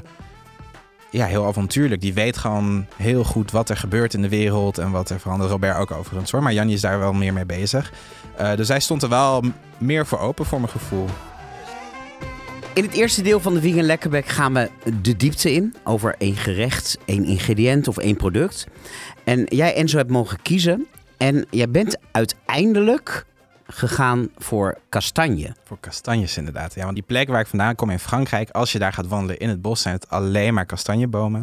ja, heel avontuurlijk. Die weet gewoon heel goed wat er gebeurt in de wereld en wat er verandert. Robert ook overigens hoor, maar Jannie is daar wel meer mee bezig. Eh, dus hij stond er wel meer voor open voor mijn gevoel. In het eerste deel van de Vegan Lekkerbek gaan we de diepte in over één gerecht, één ingrediënt of één product. En jij Enzo hebt mogen kiezen en jij bent uiteindelijk gegaan voor kastanje. Voor kastanjes inderdaad. Ja, want die plek waar ik vandaan kom in Frankrijk, als je daar gaat wandelen in het bos, zijn het alleen maar kastanjebomen.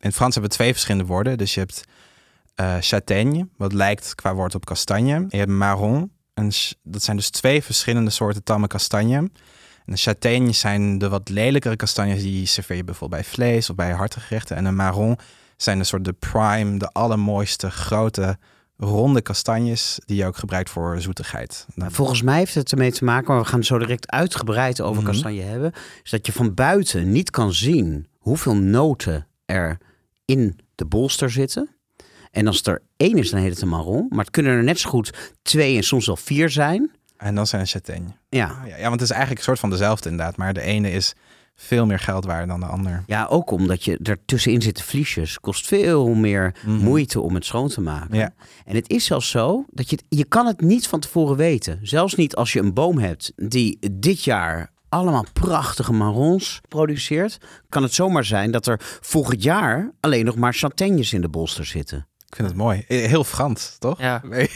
In het Frans hebben we twee verschillende woorden. Dus je hebt eh châtaigne, wat lijkt qua woord op kastanje. En je hebt marron. En dat zijn dus twee verschillende soorten tamme kastanje. En de châtaignes zijn de wat lelijkere kastanjes, die serveer je bijvoorbeeld bij vlees of bij hartige gerechten. En de marron zijn een soort de prime, de allermooiste, grote, ronde kastanjes die je ook gebruikt voor zoetigheid. Nou, volgens mij heeft het ermee te maken, maar we gaan het zo direct uitgebreid over Mhm. kastanje hebben. Is dat je van buiten niet kan zien hoeveel noten er in de bolster zitten. En als het er één is, dan heet het een marron. Maar het kunnen er net zo goed twee en soms wel vier zijn. En dan zijn châtaigne. Ja, Ah, ja, ja, want het is eigenlijk een soort van dezelfde inderdaad. Maar de ene is veel meer geld waard dan de ander. ja ook omdat je er tussenin zitten vliesjes. Kost veel meer Mhm. moeite om het schoon te maken. Ja. En het is zelfs zo dat je, het- je kan het niet van tevoren weten. Zelfs niet als je een boom hebt die dit jaar allemaal prachtige marrons produceert. Kan het zomaar zijn dat er volgend jaar alleen nog maar châtaignes in de bolster zitten. Ik vind het mooi. Heel Frans, toch? Ja. Nee.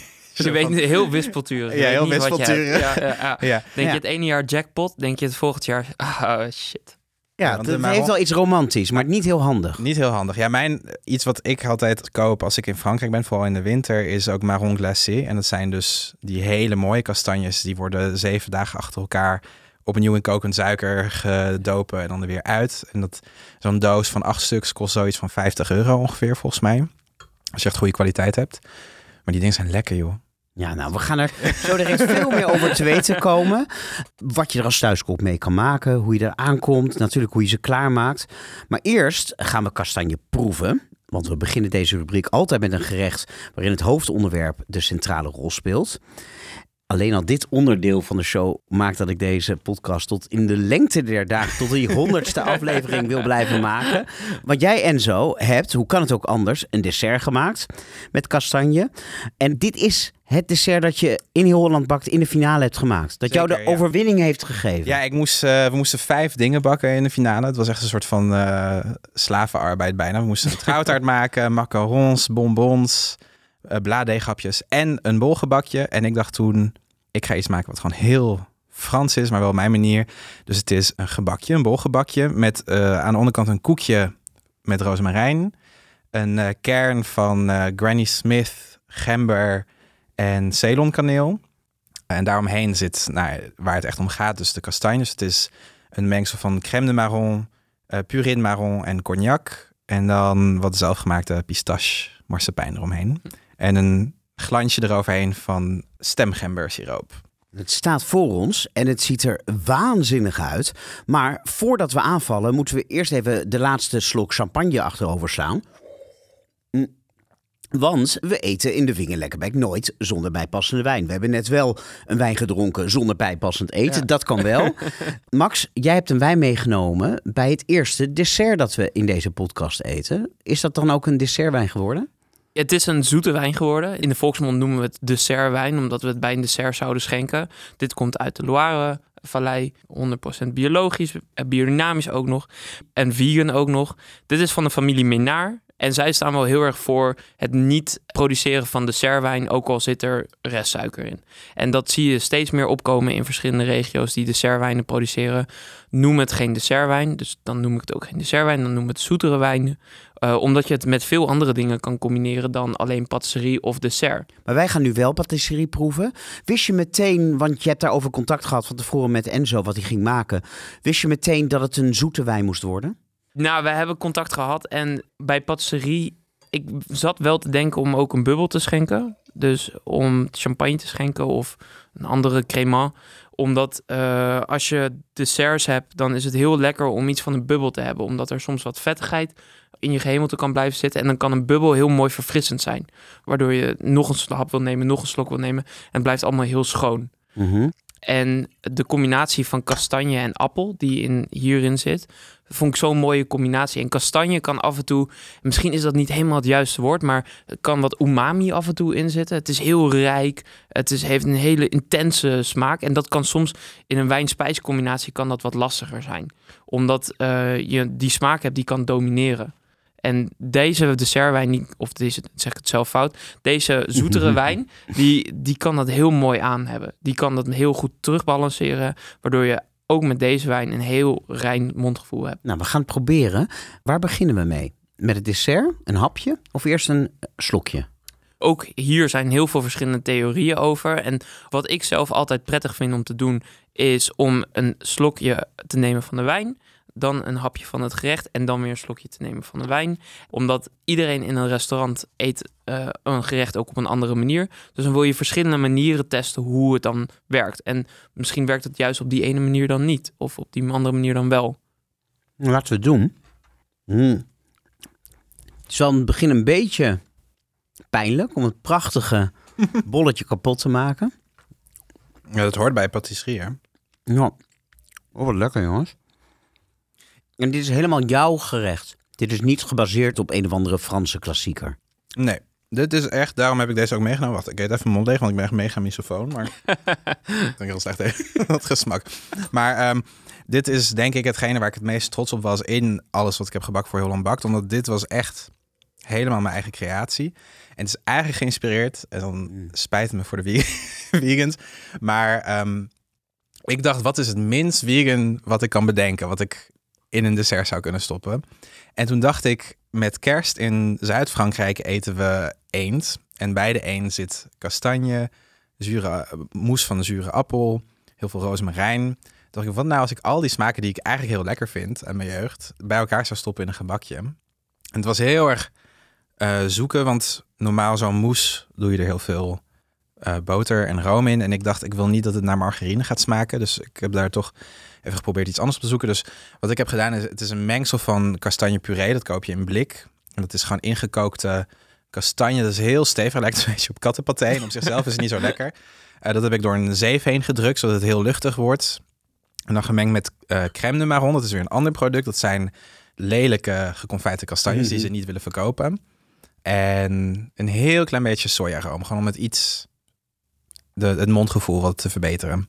Je weet heel wispelturig. Ja, heel wispelturig. Ja, ja. Denk Ja. je het ene jaar jackpot, denk je het volgend jaar... Ah, shit. Ja, het heeft wel iets romantisch, maar niet heel handig. Niet heel handig. Ja, mijn, iets wat ik altijd koop als ik in Frankrijk ben, vooral in de winter, is ook marron glacé. En dat zijn dus die hele mooie kastanjes. Die worden zeven dagen achter elkaar opnieuw in kokend suiker gedopen en dan er weer uit. En dat zo'n doos van acht stuks kost zoiets van 50 euro ongeveer, volgens mij. Als je echt goede kwaliteit hebt. Maar die dingen zijn lekker, joh. Ja, nou, we gaan er zo direct veel meer over te weten komen. Wat je er als thuiskop mee kan maken, hoe je er aankomt, natuurlijk hoe je ze klaarmaakt. Maar eerst gaan we kastanje proeven. Want we beginnen deze rubriek altijd met een gerecht waarin het hoofdonderwerp de centrale rol speelt. Alleen al dit onderdeel van de show maakt dat ik deze podcast tot in de lengte der dagen, tot die honderdste aflevering wil blijven maken. Want jij Enzo hebt, hoe kan het ook anders, een dessert gemaakt met kastanje. En dit is het dessert dat je in heel Holland bakt in de finale hebt gemaakt. Dat jou de ja. overwinning heeft gegeven. Ja, ik moest, eh, we moesten vijf dingen bakken in de finale. Het was echt een soort van eh, slavenarbeid bijna. We moesten een trouwtaart maken, macarons, bonbons, uh, bladeegapjes en een bolgebakje. En ik dacht toen, ik ga iets maken wat gewoon heel Frans is, maar wel op mijn manier. Dus het is een gebakje, een bolgebakje met eh, aan de onderkant een koekje met rozemarijn. Een eh, kern van eh, Granny Smith, gember en Ceylonkaneel. En daaromheen zit nou, waar het echt om gaat, dus de kastanjes. Het is een mengsel van crème de marron, de marron en cognac. En dan wat zelfgemaakte pistache marsepein eromheen. En een glansje eroverheen van stemgembersiroop. Het staat voor ons en het ziet er waanzinnig uit. Maar voordat we aanvallen, moeten we eerst even de laatste slok champagne achterover slaan. Mm. Want we eten in de Vingerlekkerbek nooit zonder bijpassende wijn. We hebben net wel een wijn gedronken zonder bijpassend eten. Ja. Dat kan wel. Max, jij hebt een wijn meegenomen bij het eerste dessert dat we in deze podcast eten. Is dat dan ook een dessertwijn geworden? Het is een zoete wijn geworden. In de volksmond noemen we het dessertwijn, omdat we het bij een dessert zouden schenken. Dit komt uit de Loire Vallei, 100% biologisch, eh, biodynamisch ook nog en vegan ook nog. Dit is van de familie Menard. En zij staan wel heel erg voor het niet produceren van dessertwijn, ook al zit er restsuiker in. En dat zie je steeds meer opkomen in verschillende regio's die dessertwijnen produceren. Noem het geen dessertwijn, dus dan noem ik het ook geen dessertwijn, dan noem het zoetere wijnen. Uh, omdat je het met veel andere dingen kan combineren dan alleen patisserie of dessert. Maar wij gaan nu wel patisserie proeven. Wist je meteen, want je hebt daarover contact gehad van tevoren met Enzo, wat hij ging maken. Wist je meteen dat het een zoete wijn moest worden? Nou, we hebben contact gehad en bij patisserie, ik zat wel te denken om ook een bubbel te schenken. Dus om champagne te schenken of een andere cremant. Omdat uh, als je desserts hebt, dan is het heel lekker om iets van een bubbel te hebben. Omdat er soms wat vettigheid in je gehemelte kan blijven zitten. En dan kan een bubbel heel mooi verfrissend zijn. Waardoor je nog een slap wil nemen, nog een slok wil nemen. En het blijft allemaal heel schoon. Mm -hmm. En de combinatie van kastanje en appel, die in, hierin zit, vond ik zo'n mooie combinatie. En kastanje kan af en toe, misschien is dat niet helemaal het juiste woord, maar kan wat umami af en toe in zitten. Het is heel rijk, het is, heeft een hele intense smaak. En dat kan soms in een wijn-spijs combinatie kan dat wat lastiger zijn. Omdat uh, je die smaak hebt die kan domineren. En deze dessertwijn, niet, of deze, zeg ik het zelf fout, deze zoetere wijn, die, die kan dat heel mooi aan hebben. Die kan dat heel goed terugbalanceren, waardoor je ook met deze wijn een heel rein mondgevoel hebt. Nou, we gaan het proberen. Waar beginnen we mee? Met het dessert, een hapje of eerst een slokje? Ook hier zijn heel veel verschillende theorieën over. En wat ik zelf altijd prettig vind om te doen, is om een slokje te nemen van de wijn dan een hapje van het gerecht en dan weer een slokje te nemen van de wijn. Omdat iedereen in een restaurant eet eh, een gerecht ook op een andere manier. Dus dan wil je verschillende manieren testen hoe het dan werkt. En misschien werkt het juist op die ene manier dan niet. Of op die andere manier dan wel. Laten we het doen. Mm. Het is wel in het begin een beetje pijnlijk om het prachtige bolletje kapot te maken. Ja, dat hoort bij patisserie, hè? Ja. Oh, wat lekker, jongens. En dit is helemaal jouw gerecht. Dit is niet gebaseerd op een of andere Franse klassieker. Nee, dit is echt, daarom heb ik deze ook meegenomen. Wacht, ik eet even mijn mond leeg, want ik ben echt mega misofoon. Maar ik denk heel slecht tegen dat gesmak. Maar ehm, dit is denk ik hetgene waar ik het meest trots op was in alles wat ik heb gebakken voor Heel Lang Bakt. Omdat dit was echt helemaal mijn eigen creatie. En het is eigenlijk geïnspireerd, en dan spijt het me voor de vegans, maar ehm, ik dacht, wat is het minst vegan wat ik kan bedenken, wat ik in een dessert zou kunnen stoppen? En toen dacht ik, met kerst in Zuid-Frankrijk eten we eend. En bij de eend zit kastanje, zure, moes van de zure appel, heel veel rozemarijn. Toen dacht ik, wat nou als ik al die smaken die ik eigenlijk heel lekker vind aan mijn jeugd, bij elkaar zou stoppen in een gebakje? En het was heel erg uh, zoeken, want normaal zo'n moes doe je er heel veel uh, boter en room in. En ik dacht, ik wil niet dat het naar margarine gaat smaken. Dus ik heb daar toch even geprobeerd iets anders op te zoeken. Dus wat ik heb gedaan is, het is een mengsel van kastanjepuree. Dat koop je in blik. En dat is gewoon ingekookte kastanje. Dat is heel stevig. Lijkt een beetje op kattenpaté. En op zichzelf is het niet zo lekker. Uh, dat heb ik door een zeef heen gedrukt, zodat het heel luchtig wordt. En dan gemengd met uh, crème de marron. Dat is weer een ander product. Dat zijn lelijke geconfijte kastanjes mm -hmm. die ze niet willen verkopen. En een heel klein beetje sojaroom. Gewoon om het iets, de, het mondgevoel wat te verbeteren.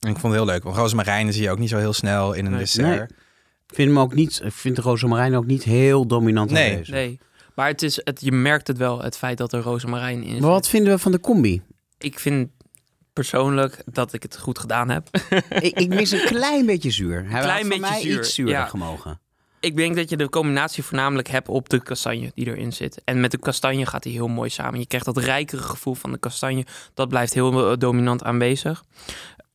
En ik vond het heel leuk. Want rozemarijn zie je ook niet zo heel snel in een Nee. dessert. Nee. Ik vind, hem ook niet, ik vind de rozemarijn ook niet heel dominant Nee. aanwezig. Nee. Maar het is, het, je merkt het wel, het feit dat er rozemarijn in zit. Maar wat vinden we van de combi? Ik vind persoonlijk dat ik het goed gedaan heb. ik, ik mis een klein beetje zuur. Hij Klein beetje mij zuur, iets zuurder ja. gemogen. ik denk dat je de combinatie voornamelijk hebt op de kastanje die erin zit. En met de kastanje gaat die heel mooi samen. Je krijgt dat rijkere gevoel van de kastanje. Dat blijft heel dominant aanwezig.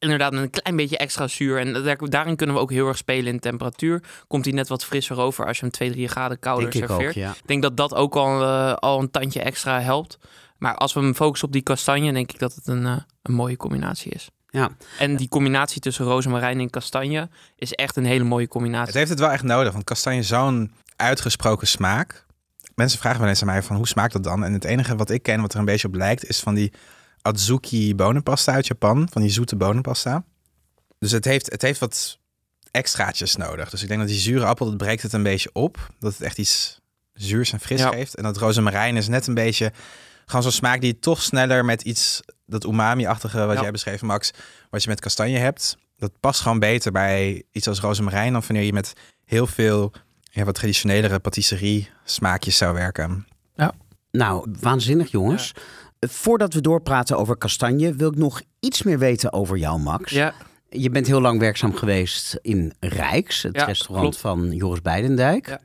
Inderdaad, met een klein beetje extra zuur. En daar- daarin kunnen we ook heel erg spelen in temperatuur. Komt hij net wat frisser over als je hem 2, 3 graden kouder Denk ik ook, serveert. ja. Ik denk dat dat ook al, eh, al een tandje extra helpt. Maar als we hem focussen op die kastanje, denk ik dat het een, eh, een mooie combinatie is. Ja. En die combinatie tussen rozemarijn en kastanje is echt een hele mooie combinatie. Het heeft het wel echt nodig, want kastanje is zo'n uitgesproken smaak. Mensen vragen wel eens aan mij van hoe smaakt dat dan? En het enige wat ik ken wat er een beetje op lijkt is van die Adzuki bonenpasta uit Japan. Van die zoete bonenpasta. Dus het heeft, het heeft wat extraatjes nodig. Dus ik denk dat die zure appel, dat breekt het een beetje op. Dat het echt iets zuurs en fris Ja. geeft. En dat rozemarijn is net een beetje gewoon zo'n smaak die je toch sneller met iets, dat umami-achtige wat Ja. jij beschreef Max, wat je met kastanje hebt. Dat past gewoon beter bij iets als rozemarijn dan wanneer je met heel veel ja, wat traditionelere patisserie smaakjes zou werken. Nou, waanzinnig jongens. Voordat we doorpraten over kastanje, wil ik nog iets meer weten over jou, Max. Ja, Je bent heel lang werkzaam geweest in Rijks, het Ja, restaurant klopt. van Joris Beidendijk. Ja.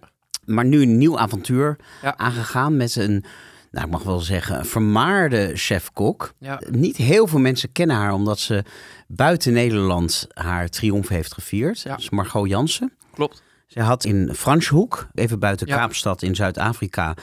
Maar nu een nieuw avontuur Ja. aangegaan met een, nou ik mag wel zeggen, een vermaarde chef-kok. ja. Niet heel veel mensen kennen haar omdat ze buiten Nederland haar triomf heeft gevierd. Ja. Dat is Margot Jansen. klopt. Ze had in Franschhoek, even buiten. Kaapstad in Zuid-Afrika,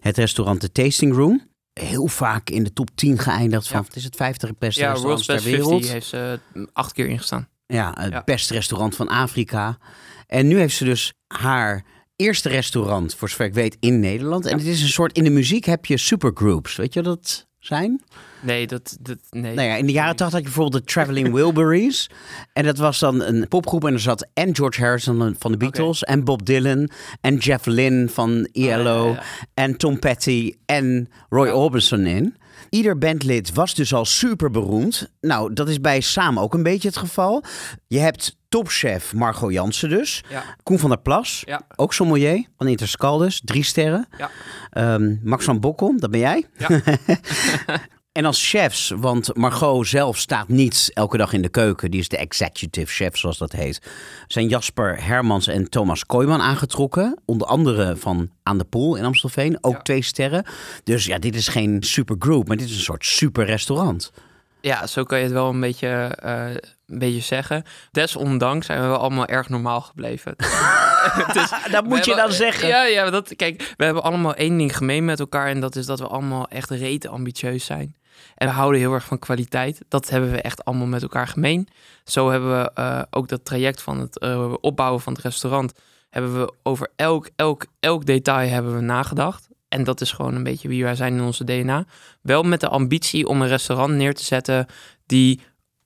het restaurant The Tasting Room. Heel vaak in de top 10 geëindigd van, Ja. het is het 50 beste Ja, World's restaurants ter wereld. 50 heeft ze eh, acht keer ingestaan. Ja, het Ja. beste restaurant van Afrika. En nu heeft ze dus haar eerste restaurant, voor zover ik weet, in Nederland. En het is een soort, in de muziek heb je supergroups. Weet je dat zijn? Nee, dat, dat nee. Nou ja, in de jaren 80 had je bijvoorbeeld de Traveling Wilburys. En dat was dan een popgroep en er zat en George Harrison van de Beatles... en Bob Dylan en Jeff Lynne van ELO... ja, ja. en Tom Petty en Roy Orbison in. Ieder bandlid was dus al super beroemd. Nou, dat is bij Samen ook een beetje het geval. Je hebt topchef Margot Jansen dus. Ja, Koen van der Plas, ja, ook sommelier van Interscaldus, drie sterren. Ja. Ehm, Max van Bokkel, dat ben jij. En als chefs, want Margot zelf staat niet elke dag in de keuken. Die is de executive chef, zoals dat heet. Zijn Jasper Hermans en Thomas Kooijman aangetrokken. Onder andere van Aan de Poel in Amstelveen. Ook Ja. twee sterren. Dus ja, dit is geen supergroup, maar dit is een soort super restaurant. Ja, zo kan je het wel een beetje, eh, een beetje zeggen. Desondanks zijn we wel allemaal erg normaal gebleven. Dus dat moet je hebben- dan zeggen. Ja, ja dat, kijk, we hebben allemaal één ding gemeen met elkaar. En dat is dat we allemaal echt rete ambitieus zijn. En we houden heel erg van kwaliteit. Dat hebben we echt allemaal met elkaar gemeen. Zo hebben we eh, ook dat traject van het eh, opbouwen van het restaurant. Hebben we over elk, elk, elk detail hebben we nagedacht. En dat is gewoon een beetje wie wij zijn in onze DNA. Wel met de ambitie om een restaurant neer te zetten die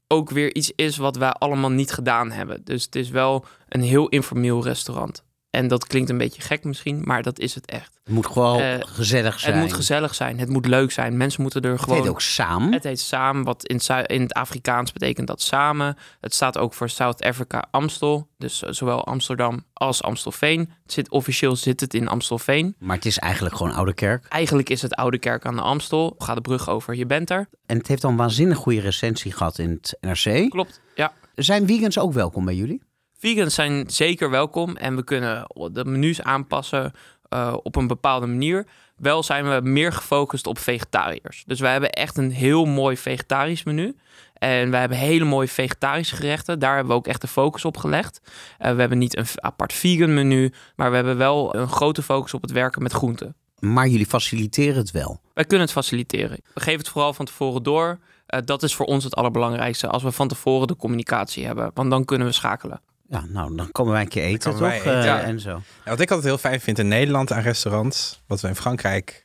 ook weer iets is wat wij allemaal niet gedaan hebben. Dus het is wel een heel informeel restaurant. En dat klinkt een beetje gek misschien, maar dat is het echt. Het moet gewoon Eh, gezellig zijn. Het moet gezellig zijn, het moet leuk zijn. Mensen moeten er Het gewoon... heet ook samen. Het heet samen, wat in, het in het Afrikaans betekent dat samen. Het staat ook voor South Africa Amstel. Dus eh, zowel Amsterdam als Amstelveen. Het zit, officieel zit het in Amstelveen. Maar het is eigenlijk gewoon Oude Kerk. Eigenlijk is het Oude Kerk aan de Amstel. Ga de brug over, je bent er. En het heeft dan een waanzinnig goede recensie gehad in het NRC. Klopt, ja. Zijn vegans ook welkom bij jullie? Vegans zijn zeker welkom en we kunnen de menus aanpassen eh, op een bepaalde manier. Wel zijn we meer gefocust op vegetariërs. Dus wij hebben echt een heel mooi vegetarisch menu. En wij hebben hele mooie vegetarische gerechten. Daar hebben we ook echt de focus op gelegd. Eh, we hebben niet een apart vegan menu, maar we hebben wel een grote focus op het werken met groenten. Maar jullie faciliteren het wel. Wij kunnen het faciliteren. We geven het vooral van tevoren door. Eh, dat is voor ons het allerbelangrijkste. Als we van tevoren de communicatie hebben, want dan kunnen we schakelen. Ja, nou, dan komen wij een keer eten, toch? eten, Eh, ja. En zo. Ja, wat ik altijd heel fijn vind in Nederland aan restaurants, wat we in Frankrijk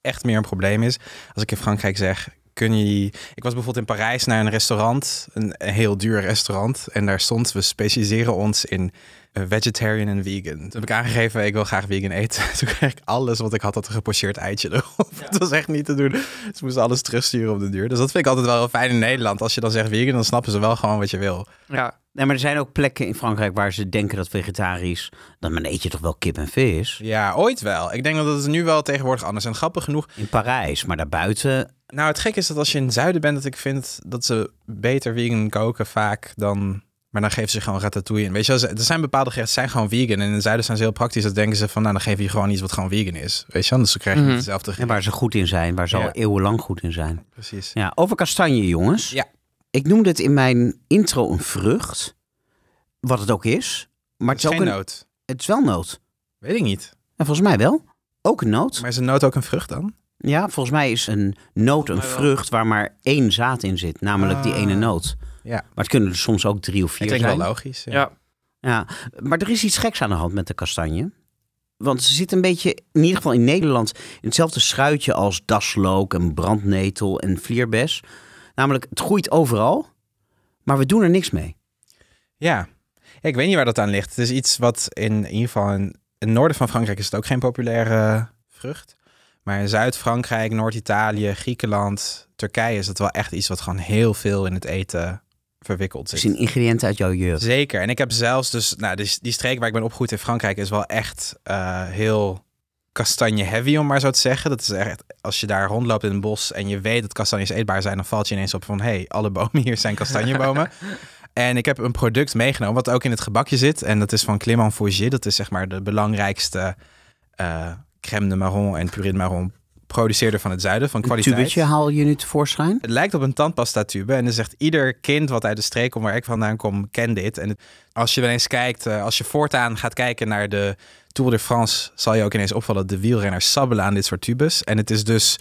echt meer een probleem is. Als ik in Frankrijk zeg, kun je... Ik was bijvoorbeeld in Parijs naar een restaurant, een, een heel duur restaurant. En daar stond, we specialiseren ons in vegetarian en vegan. Toen heb ik aangegeven, ik wil graag vegan eten. Toen kreeg ik alles wat ik had, had een gepocheerd eitje erop. Het was echt niet te doen. Ze moesten alles terugsturen op de duur. Dus dat vind ik altijd wel fijn in Nederland. Als je dan zegt vegan, dan snappen ze wel gewoon wat je wil. Ja, Nee, maar er zijn ook plekken in Frankrijk waar ze denken dat vegetarisch... dan dan eet je toch wel kip en vis? Ja, ooit wel. Ik denk dat het nu wel tegenwoordig anders is. En grappig genoeg, In Parijs, maar daarbuiten... Nou, het gek is dat als je in het zuiden bent, dat ik vind dat ze beter vegan koken vaak dan... Maar dan geven ze gewoon ratatouille in. Weet je, wel, er zijn bepaalde gerechten zijn gewoon vegan. En in zuiden zijn ze heel praktisch. Dat denken ze van, nou, dan geef je gewoon iets wat gewoon vegan is. Weet je, wel? dus dan krijg je Mhm. hetzelfde En waar ze goed in zijn, waar ze Ja. al eeuwenlang goed in zijn. Precies. Ja, over kastanje, jongens. Ja. Ik noemde het in mijn intro een vrucht. Wat het ook is. Maar Het het is ook geen een, noot. het is wel noot. Weet ik niet. En volgens mij wel. Ook een noot. Maar is een noot ook een vrucht dan? Ja, volgens mij is een noot een vrucht waar maar één zaad in zit. Namelijk die Ah. ene noot. Ja. Maar het kunnen er soms ook drie of Dat vier klinkt zijn. wel logisch. Ja. ja. Ja, maar er is iets geks aan de hand met de kastanje. Want ze zit een beetje, in ieder geval in Nederland, in hetzelfde schuitje als daslook en brandnetel en vlierbes. Namelijk, het groeit overal, maar we doen er niks mee. Ja. Ja, ik weet niet waar dat aan ligt. Het is iets wat in, in ieder geval in, in het noorden van Frankrijk is het ook geen populaire vrucht. Maar in Zuid-Frankrijk, Noord-Italië, Griekenland, Turkije is het wel echt iets wat gewoon heel veel in het eten verwikkeld Het zit. is een ingrediënt uit jouw jeugd. Zeker. En ik heb zelfs dus, nou, die, die streek waar ik ben opgegroeid in Frankrijk is wel echt eh, heel kastanje heavy, om maar zo te zeggen. Dat is echt, als je daar rondloopt in een bos en je weet dat kastanjes eetbaar zijn, dan valt je ineens op van, hé, hey, alle bomen hier zijn kastanjebomen. en ik heb een product meegenomen wat ook in het gebakje zit. En dat is van Clément Faugier. Dat is zeg maar de belangrijkste eh, crème de marron en purée de marron produceerder van het zuiden, van Een kwaliteit. tubetje haal je nu tevoorschijn. Het lijkt op een tandpasta tube. En dan zegt ieder kind wat uit de streek komt waar ik vandaan kom, ken dit. En als je wel eens kijkt, eh, als je voortaan gaat kijken naar de Tour de France, zal je ook ineens opvallen dat de wielrenners sabbelen aan dit soort tubes. En het is dus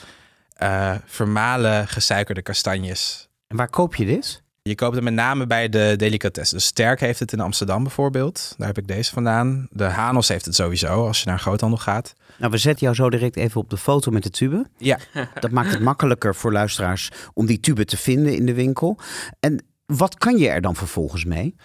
eh vermalen gesuikerde kastanjes. En waar koop je dit? Je koopt het met name bij de delicatessen. Dus Sterk heeft het in Amsterdam bijvoorbeeld. Daar heb ik deze vandaan. De Hanos heeft het sowieso als je naar een groothandel gaat. Nou, we zetten jou zo direct even op de foto met de tube. Ja. Dat maakt het makkelijker voor luisteraars om die tube te vinden in de winkel. En wat kan je er dan vervolgens mee?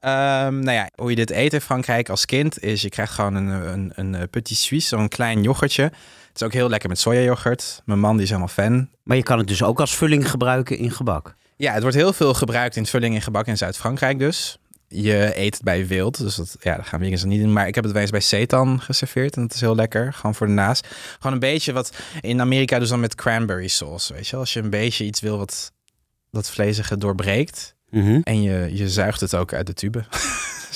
Ehm, nou ja, hoe je dit eet in Frankrijk als kind is je krijgt gewoon een, een, een eh, petit suisse, zo'n klein yoghurtje. Het is ook heel lekker met sojayoghurt. Mijn man die is helemaal fan. Maar je kan het dus ook als vulling gebruiken in gebak. Ja, het wordt heel veel gebruikt in vulling in gebak in Zuid-Frankrijk dus. Je eet het bij wild, dus dat, ja, dat gaan we eens niet doen. Maar ik heb het wel eens bij Seitan geserveerd en dat is heel lekker. Gewoon voor de naast. Gewoon een beetje wat in Amerika dus dan met cranberry sauce, weet je. Als je een beetje iets wil wat dat vlezige doorbreekt en je, je zuigt het ook uit de tube.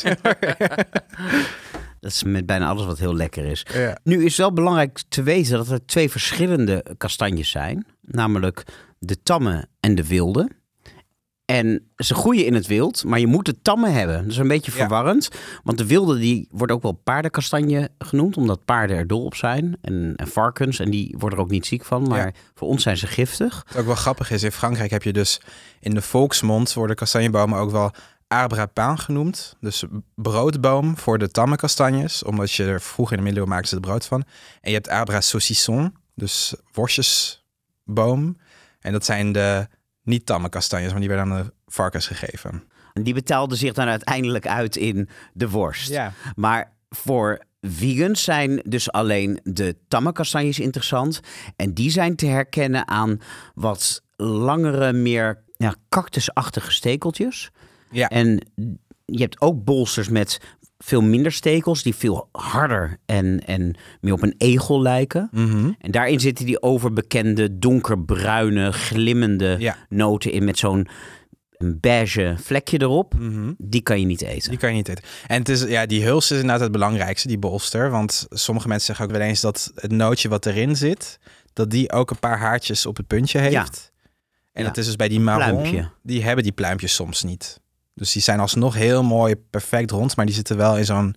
Dat is met bijna alles wat heel lekker is. ja. Nu is wel belangrijk te weten dat er twee verschillende kastanjes zijn. Namelijk de tamme en de wilde. En ze groeien in het wild, maar je moet de tamme hebben. Dat is een beetje Ja. verwarrend. Want de wilde die wordt ook wel paardenkastanje genoemd, omdat paarden er dol op zijn. En, en varkens, en die worden er ook niet ziek van. Maar Ja. voor ons zijn ze giftig. Wat ook wel grappig is, in Frankrijk heb je dus in de volksmond worden kastanjebomen ook wel arbre à pain genoemd. Dus broodboom voor de tamme kastanjes, omdat je er vroeger in de middeleeuwen maakten ze er brood van. En je hebt arbre à saucisson, dus worstjesboom. En dat zijn de niet tamme kastanjes, maar die werden aan de varkens gegeven. En die betaalden zich dan uiteindelijk uit in de worst. Ja, Maar voor vegans zijn dus alleen de tamme kastanjes interessant. En die zijn te herkennen aan wat langere, meer ja, cactusachtige stekeltjes. Ja. En je hebt ook bolsters met veel minder stekels, die veel harder en, en meer op een egel lijken. Mhm. En daarin zitten die overbekende donkerbruine, glimmende ja. noten in met zo'n een beige vlekje erop. Mhm. Die kan je niet eten. Die kan je niet eten. En het is, ja, die huls is inderdaad het belangrijkste, die bolster. Want sommige mensen zeggen ook wel eens dat het nootje wat erin zit, dat die ook een paar haartjes op het puntje heeft. Ja. En Ja. dat is dus bij die marron, Pluimpje. die hebben die pluimpjes soms niet. Dus die zijn alsnog heel mooi, perfect rond, maar die zitten wel in zo'n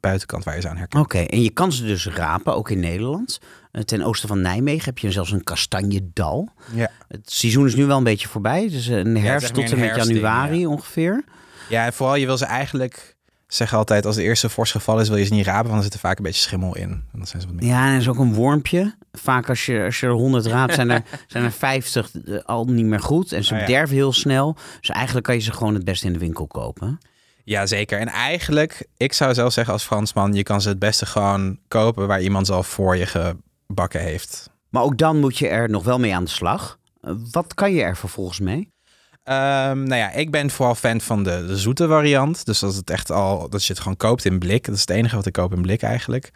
buitenkant waar je ze aan herkent. Oké, en je kan ze dus rapen, ook in Nederland. Eh, Ten oosten van Nijmegen heb je zelfs een kastanjedal. Ja. Het seizoen is nu wel een beetje voorbij. Dus een herfst tot en met januari ongeveer. ja, en vooral je wil ze eigenlijk, zeggen altijd, als de eerste fors geval is, wil je ze niet rapen, want er zit er vaak een beetje schimmel in. En dan zijn ze wat meer. Ja, en er is ook een wormpje. Vaak als je, als je er 100 raapt, zijn er, zijn er 50 al niet meer goed. En ze ja. bederven heel snel. Dus eigenlijk kan je ze gewoon het beste in de winkel kopen. Ja, zeker. En eigenlijk, ik zou zelf zeggen als Fransman, je kan ze het beste gewoon kopen waar iemand ze al voor je gebakken heeft. Maar ook dan moet je er nog wel mee aan de slag. Eh, Wat kan je er vervolgens mee? Ehm, nou ja, ik ben vooral fan van de, zoete variant. Dus dat het echt al, dat je het gewoon koopt in blik. Dat is het enige wat ik koop in blik eigenlijk.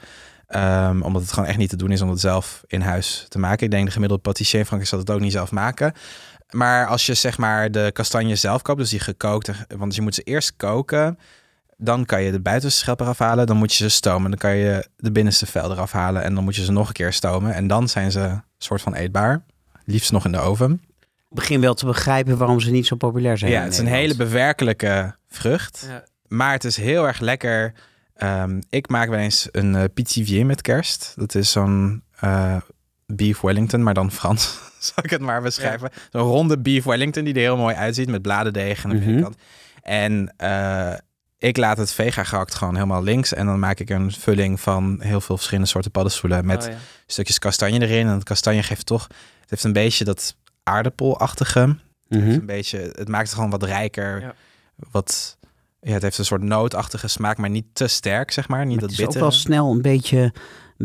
Ehm, omdat het gewoon echt niet te doen is om het zelf in huis te maken. Ik denk de gemiddelde patissier in Frankrijk zal het ook niet zelf maken. Maar als je zeg maar de kastanjes zelf koopt, dus die gekookte, want je moet ze eerst koken. Dan kan je de buitenste schep eraf halen. Dan moet je ze stomen. Dan kan je de binnenste vel eraf halen. En dan moet je ze nog een keer stomen. En dan zijn ze soort van eetbaar. Liefst nog in de oven. Ik begin wel te begrijpen waarom ze niet zo populair zijn. Ja, het is een hele bewerkelijke vrucht. Ja. Maar het is heel erg lekker. Ehm, ik maak wel eens een uh, pitivier met kerst. Dat is zo'n eh, beef Wellington, maar dan Frans. Zal ik het maar beschrijven. Zo'n ronde beef Wellington die er heel mooi uitziet met bladerdeeg aan de Mhm. binnenkant. En eh, ik laat het vega gehakt gewoon helemaal links. En dan maak ik een vulling van heel veel verschillende soorten paddenstoelen met Oh, ja. stukjes kastanje erin. En het kastanje geeft toch, het heeft een beetje dat aardappelachtige. Mhm. Een beetje, het maakt het gewoon wat rijker. Ja. Wat, ja, het heeft een soort nootachtige smaak, maar niet te sterk, zeg maar. Niet Maar dat het is ook wel snel een beetje, een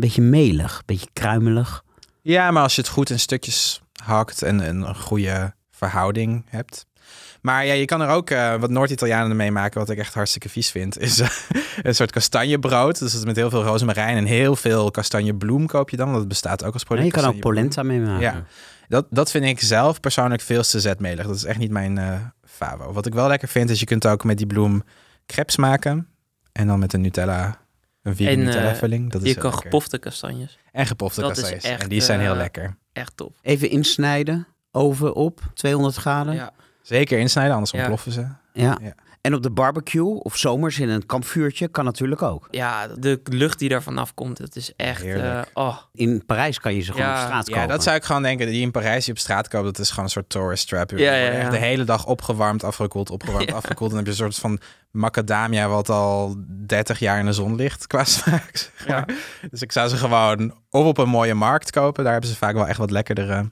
beetje melig, een beetje kruimelig. Ja, maar als je het goed in stukjes hakt en, en een goede verhouding hebt. Maar ja, je kan er ook eh, wat Noord-Italianen mee maken, wat ik echt hartstikke vies vind. Is eh, een soort kastanjebrood. Dus met heel veel rozemarijn en heel veel kastanjebloem koop je dan. Want dat bestaat ook als En product. je kan ook polenta mee maken. Ja. Dat, dat vind ik zelf persoonlijk veel te zetmelig. Dat is echt niet mijn eh favo. Wat ik wel lekker vind, is je kunt ook met die bloem crepes maken. En dan met een Nutella, een vegan En, eh, Nutella vulling. Dat is Je heel kan lekker. gepofte kastanjes. En gepofte dat is kastanjes. echt, En die zijn heel eh, lekker. Echt top. Even insnijden, oven op, 200 graden. Ja. Zeker insnijden, anders Ja. ontploffen ze. Ja. Ja. En op de barbecue of zomers in een kampvuurtje kan natuurlijk ook. ja, de lucht die daarvan afkomt, dat is echt... Eh, oh, In Parijs kan je ze gewoon Ja. op straat kopen. Ja, dat zou ik gewoon denken. Die in Parijs die op straat koopt, dat is gewoon een soort tourist trap. Ja, ja, echt de hele dag opgewarmd, afgekoeld, opgewarmd, Ja. afgekoeld. En dan heb je een soort van macadamia wat al 30 jaar in de zon ligt qua smaak. zeg ja. Dus ik zou ze gewoon of op een mooie markt kopen. Daar hebben ze vaak wel echt wat lekkerdere.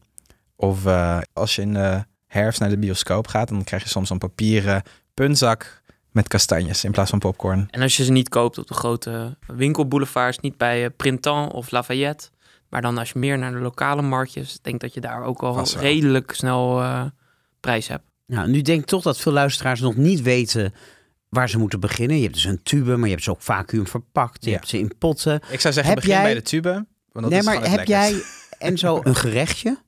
Of eh, als je in de herfst naar de bioscoop gaat, dan krijg je soms een papieren puntzak met kastanjes in plaats van popcorn. En als je ze niet koopt op de grote winkelboulevards, niet bij eh, Printemps of Lafayette, maar dan als je meer naar de lokale marktjes, denk dat je daar ook al redelijk snel eh, prijs hebt. Nou, nu denk ik toch dat veel luisteraars nog niet weten waar ze moeten beginnen. Je hebt dus een tube, maar je hebt ze ook vacuüm verpakt. Je Ja. hebt ze in potten. Ik zou zeggen, Heb begin jij- bij de tube. Want dat nee, is maar heb jij en zo een gerechtje?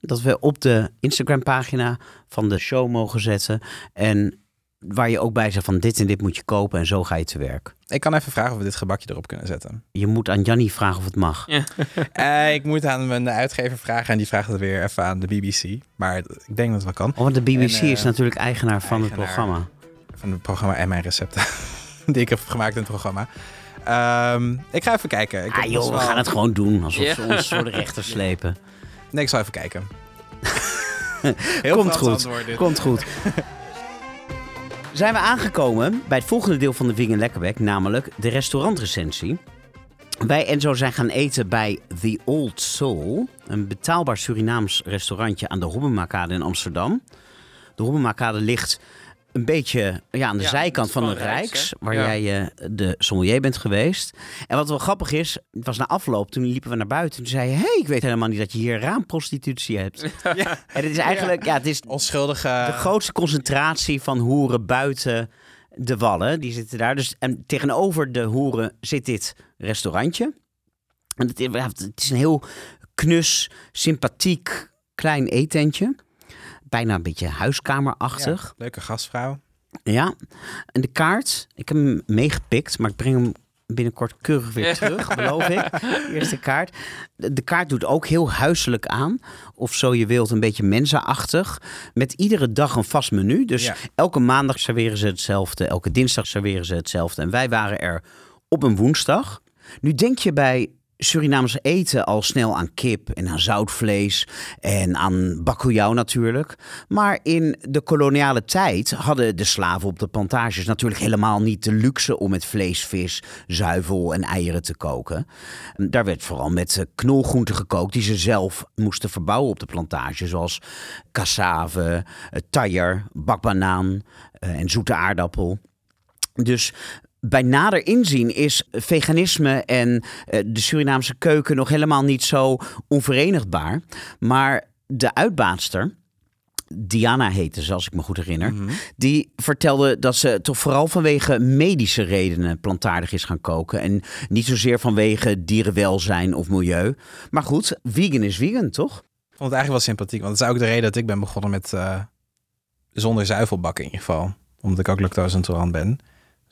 Dat we op de Instagram pagina van de show mogen zetten. En waar je ook bij zegt van dit en dit moet je kopen en zo ga je te werk. Ik kan even vragen of we dit gebakje erop kunnen zetten. Je moet aan Jannie vragen of het mag. Eh, ik moet aan mijn uitgever vragen en die vraagt het weer even aan de BBC. Maar ik denk dat het wel kan. Oh, want de BBC En, eh, is natuurlijk eigenaar van het programma. Van het programma en mijn recepten. die ik heb gemaakt in het programma. Ehm, ik ga even kijken. Ik Ah joh, we gaan het gewoon doen. Alsof Ja. ze ons voor de rechter slepen. Nee, ik zal even kijken. Heel Komt goed. antwoord dit. Komt goed. Zijn we aangekomen bij het volgende deel van de Wing Lekkerbek, namelijk de restaurantrecensie. Wij en zo zijn gaan eten bij The Old Soul, een betaalbaar Surinaams restaurantje aan de Hobbemakade in Amsterdam. De Hobbemakade ligt een beetje ja, aan de Ja, zijkant van de van Rijks, hè? waar Ja. jij eh, de sommelier bent geweest. En wat wel grappig is, het was na afloop, toen liepen we naar buiten. Toen zei je, hé, hey, ik weet helemaal niet dat je hier raamprostitutie hebt. Ja. En het is eigenlijk, ja, het is Onschuldige... de grootste concentratie van hoeren buiten de wallen. Die zitten daar. Dus, en tegenover de hoeren zit dit restaurantje. En het, het is een heel knus, sympathiek klein eetentje. Bijna een beetje huiskamerachtig. Ja, leuke gastvrouw. Ja. En de kaart, ik heb hem meegepikt, maar ik breng hem binnenkort keurig weer terug, beloof ik. Eerste kaart. De, kaart doet ook heel huiselijk aan. Of zo je wilt, een beetje mensaachtig. Met iedere dag een vast menu. Dus Ja. elke maandag serveren ze hetzelfde. Elke dinsdag serveren ze hetzelfde. En wij waren er op een woensdag. Nu denk je bij Surinaamse eten al snel aan kip en aan zoutvlees en aan bakujau natuurlijk. Maar in de koloniale tijd hadden de slaven op de plantages natuurlijk helemaal niet de luxe om met vlees, vis, zuivel en eieren te koken. Daar werd vooral met eh, knolgroenten gekookt die ze zelf moesten verbouwen op de plantage. Zoals cassave, eh, taier, bakbanaan eh, en zoete aardappel. Dus bij nader inzien is veganisme en eh, de Surinaamse keuken nog helemaal niet zo onverenigbaar. Maar de uitbaatster, Diana heette ze, als ik me goed herinner, die vertelde dat ze toch vooral vanwege medische redenen plantaardig is gaan koken. En niet zozeer vanwege dierenwelzijn of milieu. Maar goed, vegan is vegan, toch? Ik vond het eigenlijk wel sympathiek. Want dat is ook de reden dat ik ben begonnen met eh, zonder zuivelbakken in ieder geval. Omdat ik ook lactose intolerant ben.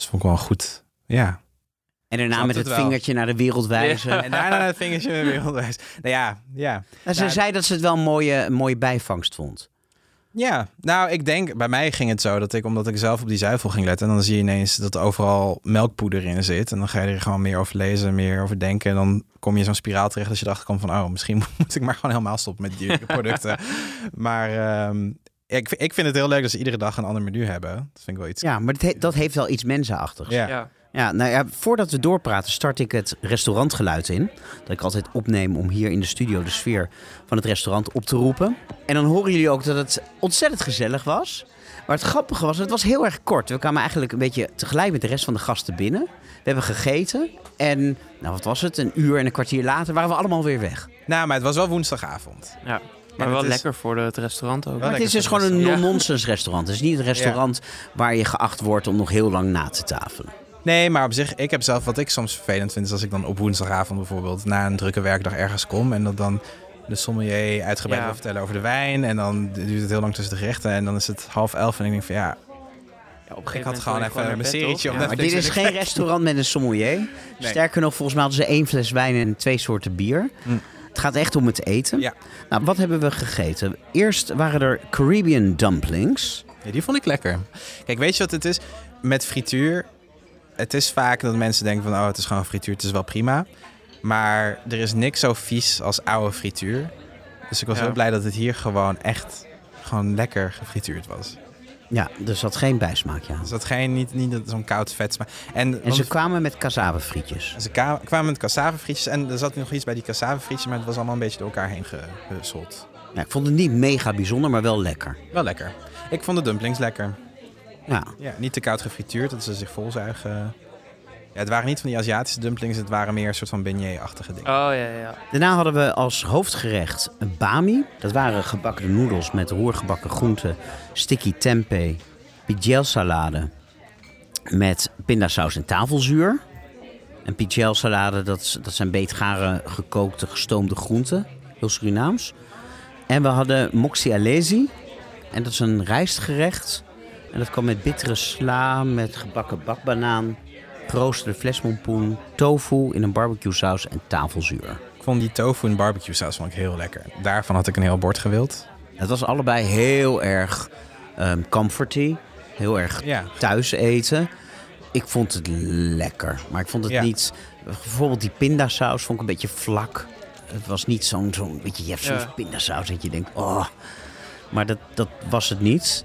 Dus vond ik wel goed. Ja. En daarna met het vingertje naar de wereld wijzen. En daarna het vingertje weer wereldwijs. Nou ja, ja. Nou, ze Nou, zei dat ze het wel een mooie, een mooie bijvangst vond. Ja, nou, ik denk, bij mij ging het zo dat ik, omdat ik zelf op die zuivel ging letten, en dan zie je ineens dat er overal melkpoeder in zit. En dan ga je er gewoon meer over lezen, meer over denken. En dan kom je zo'n spiraal terecht als je erachter komt van, oh, misschien moet ik maar gewoon helemaal stoppen met dierlijke producten. maar ehm, ik, ik vind het heel leuk dat ze iedere dag een ander menu hebben. Dat vind ik wel iets. Ja, maar dat, he- dat heeft wel iets mensenachtigs. Ja. Ja. Ja, nou ja, voordat we doorpraten start ik het restaurantgeluid in. Dat ik altijd opneem om hier in de studio de sfeer van het restaurant op te roepen. En dan horen jullie ook dat het ontzettend gezellig was. Maar het grappige was, het was heel erg kort. We kwamen eigenlijk een beetje tegelijk met de rest van de gasten binnen. We hebben gegeten en, nou wat was het, een uur en een kwartier later waren we allemaal weer weg. Nou, maar het was wel woensdagavond. ja. Maar wel is- lekker voor het restaurant ook. Maar het is dus gewoon een non-nonsense restaurant. Het is niet een restaurant waar je geacht wordt om nog heel lang na te tafelen. Nee, maar op zich, ik heb zelf wat ik soms vervelend vind, is als ik dan op woensdagavond bijvoorbeeld na een drukke werkdag ergens kom en dat dan de sommelier uitgebreid Ja. wil vertellen over de wijn en dan duurt het heel lang tussen de gerechten en dan is het half elf en ik denk van ja, Ja, op een ik had gewoon even bed, serietje Ja. Maar dit is geen restaurant met een sommelier. Nee. Sterker nog, volgens mij hadden ze één fles wijn en twee soorten bier. Mm. Het gaat echt om het eten. Ja. Nou, wat hebben we gegeten? Eerst waren er Caribbean dumplings. Ja, die vond ik lekker. Kijk, weet je wat het is? Met frituur, het is vaak dat mensen denken van oh, het is gewoon frituur, het is wel prima. Maar er is niks zo vies als oude frituur. Dus ik was Ja. heel blij dat het hier gewoon echt gewoon lekker gefrituurd was. Ja, er zat geen bijsmaakje aan. Dus dat geen, niet, niet zo'n koud vet smaak. En, En ze kwamen met cassavefrietjes. Ze kwamen met cassavefrietjes en er zat nog iets bij die cassavefrietjes, maar het was allemaal een beetje door elkaar heen gesold. Ja, ik vond het niet mega bijzonder, maar wel lekker. Wel lekker. Ik vond de dumplings lekker. Ja, Ja, niet te koud gefrituurd, dat ze zich volzuigen. Ja, het waren niet van die Aziatische dumplings, het waren meer een soort van beignet-achtige dingen. Oh ja, ja. Daarna hadden we als hoofdgerecht een bami. Dat waren gebakken noedels met roergebakken groenten, sticky tempeh, salade met pindasaus en tafelzuur. En pigelsalade, dat, dat zijn beetgare gekookte, gestoomde groenten. Heel Surinaams. En we hadden moxie alesi. En dat is een rijstgerecht En dat kwam met bittere sla, met gebakken bakbanaan, geroosterde flesmompoen, tofu in een barbecue saus en tafelzuur. Ik vond die tofu en barbecue saus vond ik heel lekker. Daarvan had ik een heel bord gewild. Het was allebei heel erg ehm, comforty, heel erg Ja. thuis eten. Ik vond het lekker, maar ik vond het Ja. niet... Bijvoorbeeld die pindasaus vond ik een beetje vlak. Het was niet zo'n, zo'n beetje, je hebt soms Ja. pindasaus dat je denkt, oh... Maar dat, dat was het niet.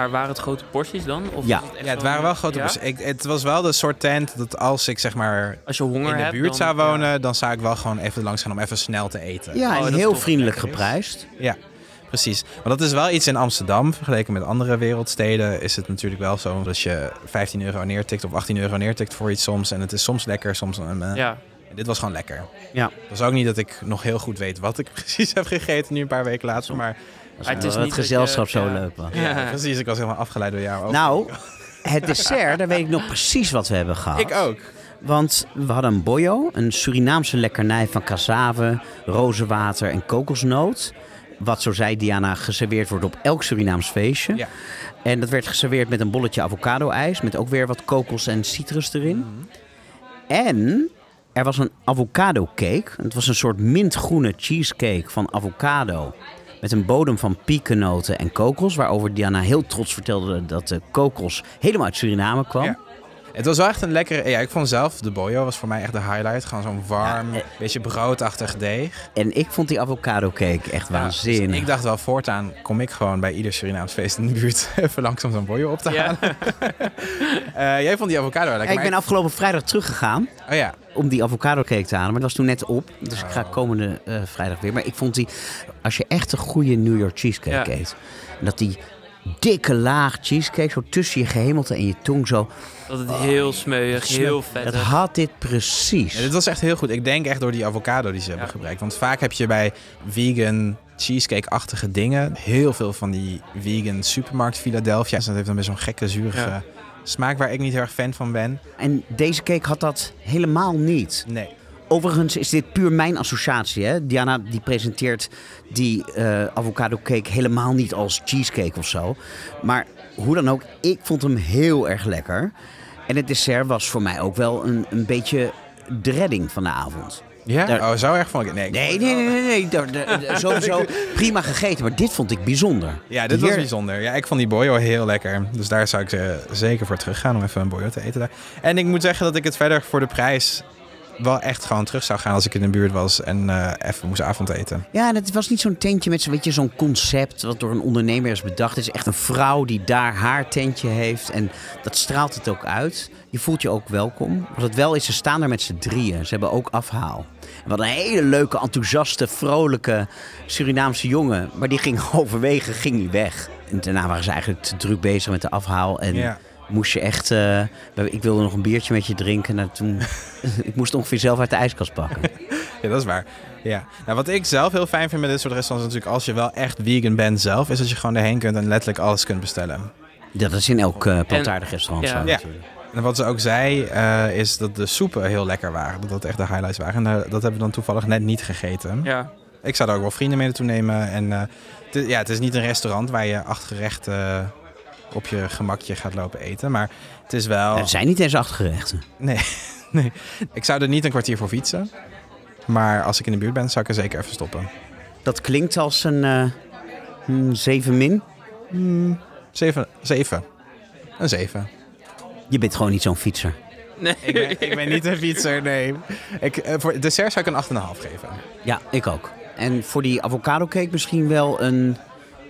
Maar waren het grote porties dan? Of Ja. echt Ja, het waren wel grote Ja? porties. Ik, het was wel de soort tent dat als ik zeg maar Als je honger in de hebt, buurt dan- zou ja. wonen, dan zou ik wel gewoon even langs gaan om even snel te eten. Ja, Oh, en dat is heel vriendelijk is. geprijsd. Ja, precies. Maar dat is wel iets in Amsterdam. Vergeleken met andere wereldsteden is het natuurlijk wel zo dat je 15 euro neertikt of 18 euro neertikt voor iets soms. En het is soms lekker, soms... eh, Ja, Dit was gewoon lekker. Ja. Het was ook niet dat ik nog heel goed weet wat ik precies heb gegeten nu een paar weken later. Maar Het is het niet dat gezelschap je- zo ja. leuk was. ja, precies, ik was helemaal afgeleid door jou. ook. Nou, het dessert, daar weet ik nog precies wat we hebben gehad. ik ook. Want we hadden een boyo, een Surinaamse lekkernij van cassave, rozenwater en kokosnoot. Wat, zo zei Diana, geserveerd wordt op elk Surinaams feestje. Ja. En dat werd geserveerd met een bolletje avocado-ijs, met ook weer wat kokos en citrus erin. Mhm. En er was een avocado cake. Het was een soort mintgroene cheesecake van avocado. Met een bodem van piekennoten en kokos. Waarover Diana heel trots vertelde dat de kokos helemaal uit Suriname kwam. Het was wel echt een lekkere... Ja, ik vond zelf, de boyo was voor mij echt de highlight. Gewoon zo'n warm, Ja, eh. beetje broodachtig deeg. En ik vond die avocado cake echt Ja, waanzinnig. dus ik dacht wel, voortaan kom ik gewoon bij ieder Surinaams feest in de buurt even langzaam zo'n boyo op te Ja. halen. Eh, jij vond die avocado lekker. Ja, ik maar ben afgelopen vrijdag teruggegaan Oh ja, om die avocado cake te halen. Maar dat was toen net op. Dus ik ga Oh. komende eh, vrijdag weer. Maar ik vond die, als je echt een goede New York cheesecake Ja. eet. Dat die dikke laag cheesecake zo tussen je gehemelte en je tong zo. Dat het heel smeuig, heel vet Dat is. had dit precies. Ja, dit was echt heel goed. Ik denk echt door die avocado die ze hebben gebruikt. Want vaak heb je bij vegan cheesecake-achtige dingen heel veel van die vegan supermarkt Philadelphia. Dus dat heeft dan weer zo'n gekke zurige Ja. smaak waar ik niet heel erg fan van ben. En deze cake had dat helemaal niet. Nee. Overigens is dit puur mijn associatie. Hè? Diana die presenteert die eh, avocado cake helemaal niet als cheesecake of zo. Maar hoe dan ook, ik vond hem heel erg lekker. En het dessert was voor mij ook wel een, een beetje de redding van de avond. Ja? Daar- Oh, zo erg vond ik. Nee, Nee, nee, nee, nee. nee. Daar- daar- daar- Sowieso prima gegeten, maar dit vond ik bijzonder. Ja, dit was bijzonder. Ja, ik vond die boyo heel lekker. Dus daar zou ik eh, zeker voor teruggaan om even een boyo te eten daar. En ik moet zeggen dat ik het verder voor de prijs wel echt gewoon terug zou gaan als ik in de buurt was en eh, even moest avondeten. Ja, en het was niet zo'n tentje met zo'n zo'n concept wat door een ondernemer is bedacht. Het is echt een vrouw die daar haar tentje heeft en dat straalt het ook uit. Je voelt je ook welkom. Wat het wel is, ze staan daar met z'n drieën. Ze hebben ook afhaal. En wat een hele leuke, enthousiaste, vrolijke Surinaamse jongen. Maar die ging halverwege ging die weg. En daarna waren ze eigenlijk te druk bezig met de afhaal. En Ja. Moest je echt... eh, ik wilde nog een biertje met je drinken. Nou, toen, ik moest ongeveer zelf uit de ijskast pakken. Ja, dat is waar. Ja. Nou, wat ik zelf heel fijn vind met dit soort restaurants is natuurlijk als je wel echt vegan bent zelf, is dat je gewoon erheen kunt en letterlijk alles kunt bestellen. Dat is in elk eh plantaardig restaurant ja. zo Ja. natuurlijk. En wat ze ook zei, eh, is dat de soepen heel lekker waren. Dat dat echt de highlights waren. En dat hebben we dan toevallig net niet gegeten. Ja, Ik zou daar ook wel vrienden mee naartoe nemen. En eh, het, is- ja, het is niet een restaurant waar je acht gerechten eh, op je gemakje gaat lopen eten. Maar het is wel... Het zijn niet eens acht gerechten. Nee, nee. Ik zou er niet een kwartier voor fietsen. Maar als ik in de buurt ben, zou ik er zeker even stoppen. Dat klinkt als een eh, hmm, 7 min. Hmm, zeven. Zeven. Een zeven. Je bent gewoon niet zo'n fietser. nee. Ik ben, ik ben niet een fietser, nee. Ik, eh, voor dessert zou ik een 8,5 geven. Ja, ik ook. En voor die avocado cake misschien wel een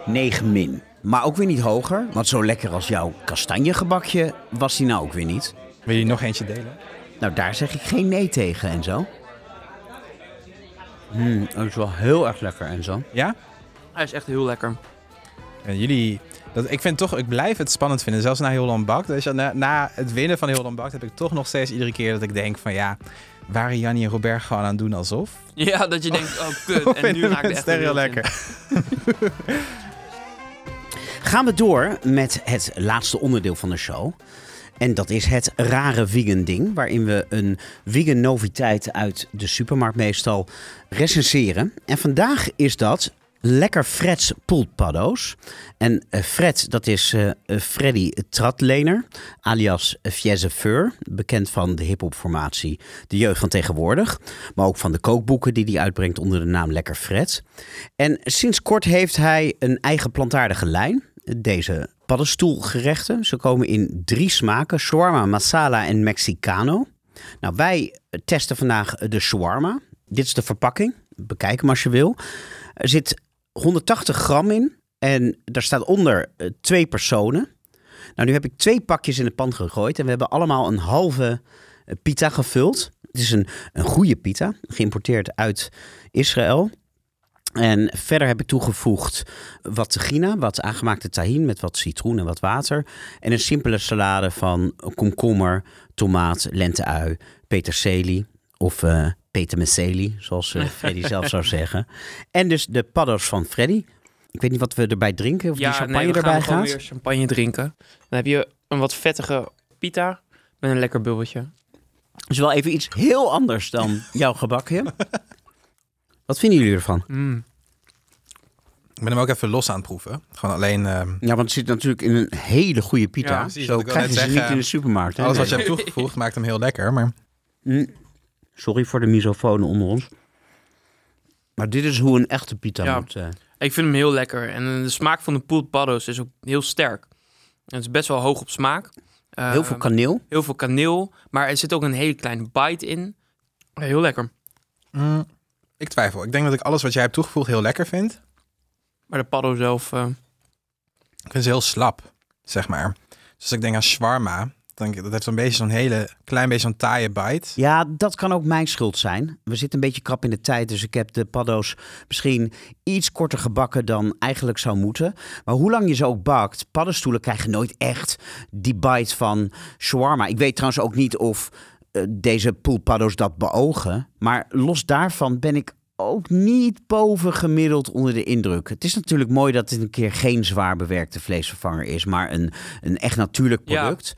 9 min. Maar ook weer niet hoger. Want zo lekker als jouw kastanjegebakje was die nou ook weer niet. Wil je nog eentje delen? Nou, daar zeg ik geen nee tegen en zo. Hmm, dat is wel heel erg lekker en zo. Ja? Hij is echt heel lekker. En jullie... Dat, ik vind toch, ik blijf het spannend vinden. Zelfs na Holland Bakt. Dus ja, na, na het winnen van Holland Bakt heb ik toch nog steeds iedere keer dat ik denk van ja... Waren Jannie en Robert gewoon aan het doen alsof? Ja, dat je denkt, oh kut. Of En nu raakt het echt heel heel lekker? Gaan we door met het laatste onderdeel van de show. En dat is het rare vegan ding, waarin we een vegan noviteit uit de supermarkt meestal recenseren. En vandaag is dat Lekker Freds poolpaddo's. En eh, Fred, dat is eh, eh, Freddy Tratlener, alias Fiese Fur. Bekend van de hiphopformatie De Jeugd van Tegenwoordig. Maar ook van de kookboeken die hij uitbrengt onder de naam Lekker Fred. En sinds kort heeft hij een eigen plantaardige lijn. Deze paddenstoelgerechten. Ze komen in drie smaken. Shawarma, masala en Mexicano. Nou, wij testen vandaag de shawarma. Dit is de verpakking. Bekijk hem als je wil. Er zit 180 gram in. En daar staat onder eh, twee personen. Nou, nu heb ik twee pakjes in de pan gegooid. En we hebben allemaal een halve eh, pita gevuld. Het is een, een goede pita, geïmporteerd uit Israël. En verder heb ik toegevoegd wat tahina, wat aangemaakte tahin met wat citroen en wat water. En een simpele salade van komkommer, tomaat, lenteui, peterselie of uh, petermeseli, zoals uh, Freddy zelf zou zeggen. En dus de paddo's van Freddy. Ik weet niet wat we erbij drinken, of ja, die champagne nee, we erbij gaan gewoon gaat. weer champagne drinken. Dan heb je een wat vettige pita met een lekker bubbeltje. Dus wel even iets heel anders dan jouw gebakje. Wat vinden jullie ervan? Mm. Ik ben hem ook even los aan het proeven. Gewoon alleen... ehm, Ja, want het zit natuurlijk in een hele goede pita. Ja, precies, Zo krijg je ze zeggen. niet in de supermarkt. hè? alles wat je hebt toegevoegd maakt hem heel lekker. Maar Mm. Sorry voor de misofonen onder ons. Maar dit is hoe een echte pita Ja. moet. eh. Ik vind hem heel lekker. En de smaak van de pulled paddo's is ook heel sterk. En het is best wel hoog op smaak. Eh, Heel veel kaneel. heel veel kaneel. Maar er zit ook een hele kleine bite in. Heel lekker. mm, ik twijfel. Ik denk dat ik alles wat jij hebt toegevoegd heel lekker vind. Maar de paddo zelf... eh, Ik vind ze heel slap, zeg maar. Dus als ik denk aan shawarma, dan denk ik, dat heeft zo'n beetje zo'n hele klein beetje zo'n taaie bite. Ja, dat kan ook mijn schuld zijn. We zitten een beetje krap in de tijd, dus ik heb de paddo's misschien iets korter gebakken dan eigenlijk zou moeten. Maar hoe lang je ze ook bakt, paddenstoelen krijgen nooit echt die bite van shawarma. Ik weet trouwens ook niet of deze poolpaddo's dat beogen. Maar los daarvan ben ik ook niet boven gemiddeld onder de indruk. Het is natuurlijk mooi dat dit een keer geen zwaar bewerkte vleesvervanger is, maar een, een echt natuurlijk Ja. product.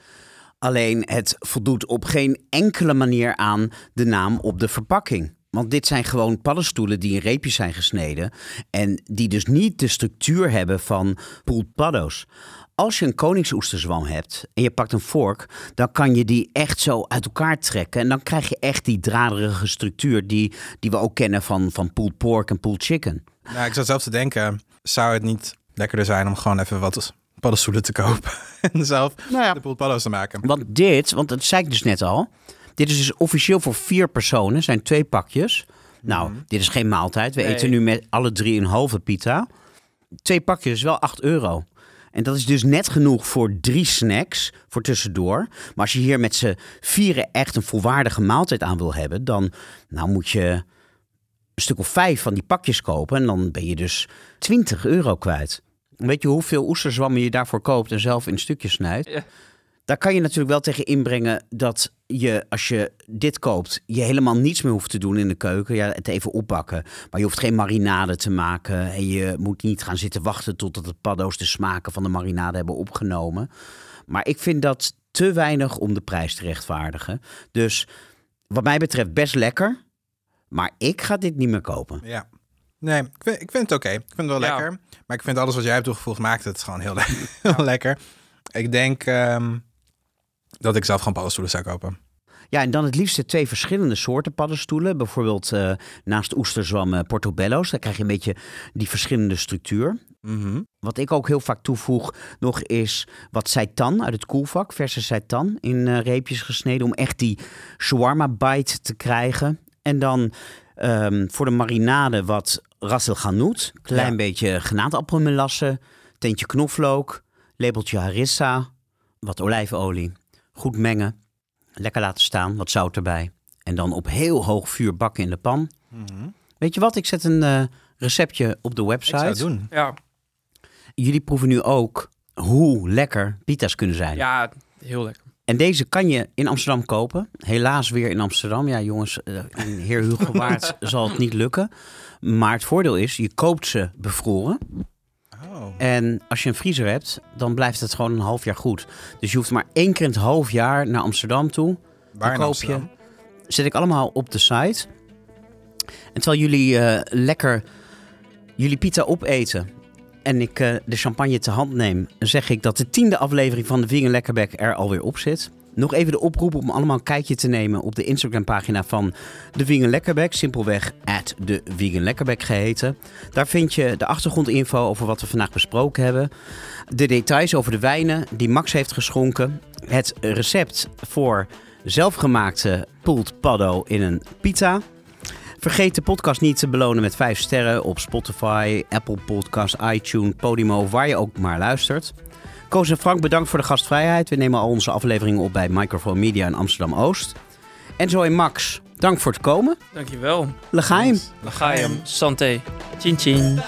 Alleen het voldoet op geen enkele manier aan de naam op de verpakking. Want dit zijn gewoon paddenstoelen die in reepjes zijn gesneden. En die dus niet de structuur hebben van pulled paddo's. Als je een koningsoesterzwam hebt en je pakt een vork, dan kan je die echt zo uit elkaar trekken. En dan krijg je echt die draderige structuur die, die we ook kennen van, van pulled pork en pulled chicken. Nou, ik zat zelf te denken, zou het niet lekkerder zijn om gewoon even wat paddenstoelen te kopen en zelf Nou ja, de pulled paddo's te maken? Want dit, want dat zei ik dus net al. Dit is dus officieel voor vier personen. zijn twee pakjes. Nou, dit is geen maaltijd. We Nee. eten nu met alle drie een halve pita. Twee pakjes is wel 8 euro. En dat is dus net genoeg voor drie snacks voor tussendoor. Maar als je hier met z'n vieren echt een volwaardige maaltijd aan wil hebben, dan nou moet je een stuk of vijf van die pakjes kopen. En dan ben je dus 20 euro kwijt. Weet je hoeveel oesterzwammen je daarvoor koopt en zelf in stukjes snijdt? Ja. Daar kan je natuurlijk wel tegen inbrengen dat je, als je dit koopt, je helemaal niets meer hoeft te doen in de keuken. Ja, het even opbakken. Maar je hoeft geen marinade te maken. En je moet niet gaan zitten wachten totdat de paddo's de smaken van de marinade hebben opgenomen. Maar ik vind dat te weinig om de prijs te rechtvaardigen. Dus wat mij betreft best lekker. Maar ik ga dit niet meer kopen. Ja. Nee, ik vind, ik vind het oké. Ik vind het wel Ja. lekker. Maar ik vind alles wat jij hebt toegevoegd maakt het gewoon heel, le- heel lekker. Ik denk ehm, dat ik zelf gewoon paddenstoelen zou kopen. Ja, en dan het liefst twee verschillende soorten paddenstoelen. Bijvoorbeeld eh, naast oesterzwam eh, portobello's. Daar krijg je een beetje die verschillende structuur. Wat ik ook heel vaak toevoeg nog is wat seitan uit het koelvak. Verse seitan in eh, reepjes gesneden. Om echt die shawarma bite te krijgen. En dan ehm, voor de marinade wat ras el hanout. Klein Ja. beetje granaatappelmelasse. Teentje knoflook. Lepeltje harissa. Wat olijfolie. Goed mengen. Lekker laten staan. Wat zout erbij. En dan op heel hoog vuur bakken in de pan. Weet je wat? Ik zet een eh, receptje op de Ik website. zou het doen. ja, Jullie proeven nu ook hoe lekker pita's kunnen zijn. ja, heel lekker. En deze kan je in Amsterdam kopen. Helaas weer in Amsterdam. Ja, jongens, in Heer Hugo Waard zal het niet lukken. Maar het voordeel is, je koopt ze bevroren. Oh. En als je een vriezer hebt, dan blijft het gewoon een half jaar goed. Dus je hoeft maar één keer in het half jaar naar Amsterdam toe. Waar koop Amsterdam? Zet ik allemaal op de site. En terwijl jullie eh, lekker jullie pizza opeten en ik eh, de champagne te hand neem, zeg ik dat de tiende aflevering van de Vegan Lekkerbek er alweer op zit. Nog even de oproep om allemaal een kijkje te nemen op de Instagram-pagina van de Vegan Lekkerbek. Simpelweg at de Vegan Lekkerbek geheten. Daar vind je de achtergrondinfo over wat we vandaag besproken hebben. De details over de wijnen die Max heeft geschonken. Het recept voor zelfgemaakte pulled paddo in een pizza. Vergeet de podcast niet te belonen met 5 sterren op Spotify, Apple Podcasts, iTunes, Podimo, waar je ook maar luistert. Koos en Frank, bedankt voor de gastvrijheid. We nemen al onze afleveringen op bij Microphone Media in Amsterdam-Oost. En zo en Max, dank voor het komen. Dankjewel. Legaim. L'chaim. Santé. Chin chin.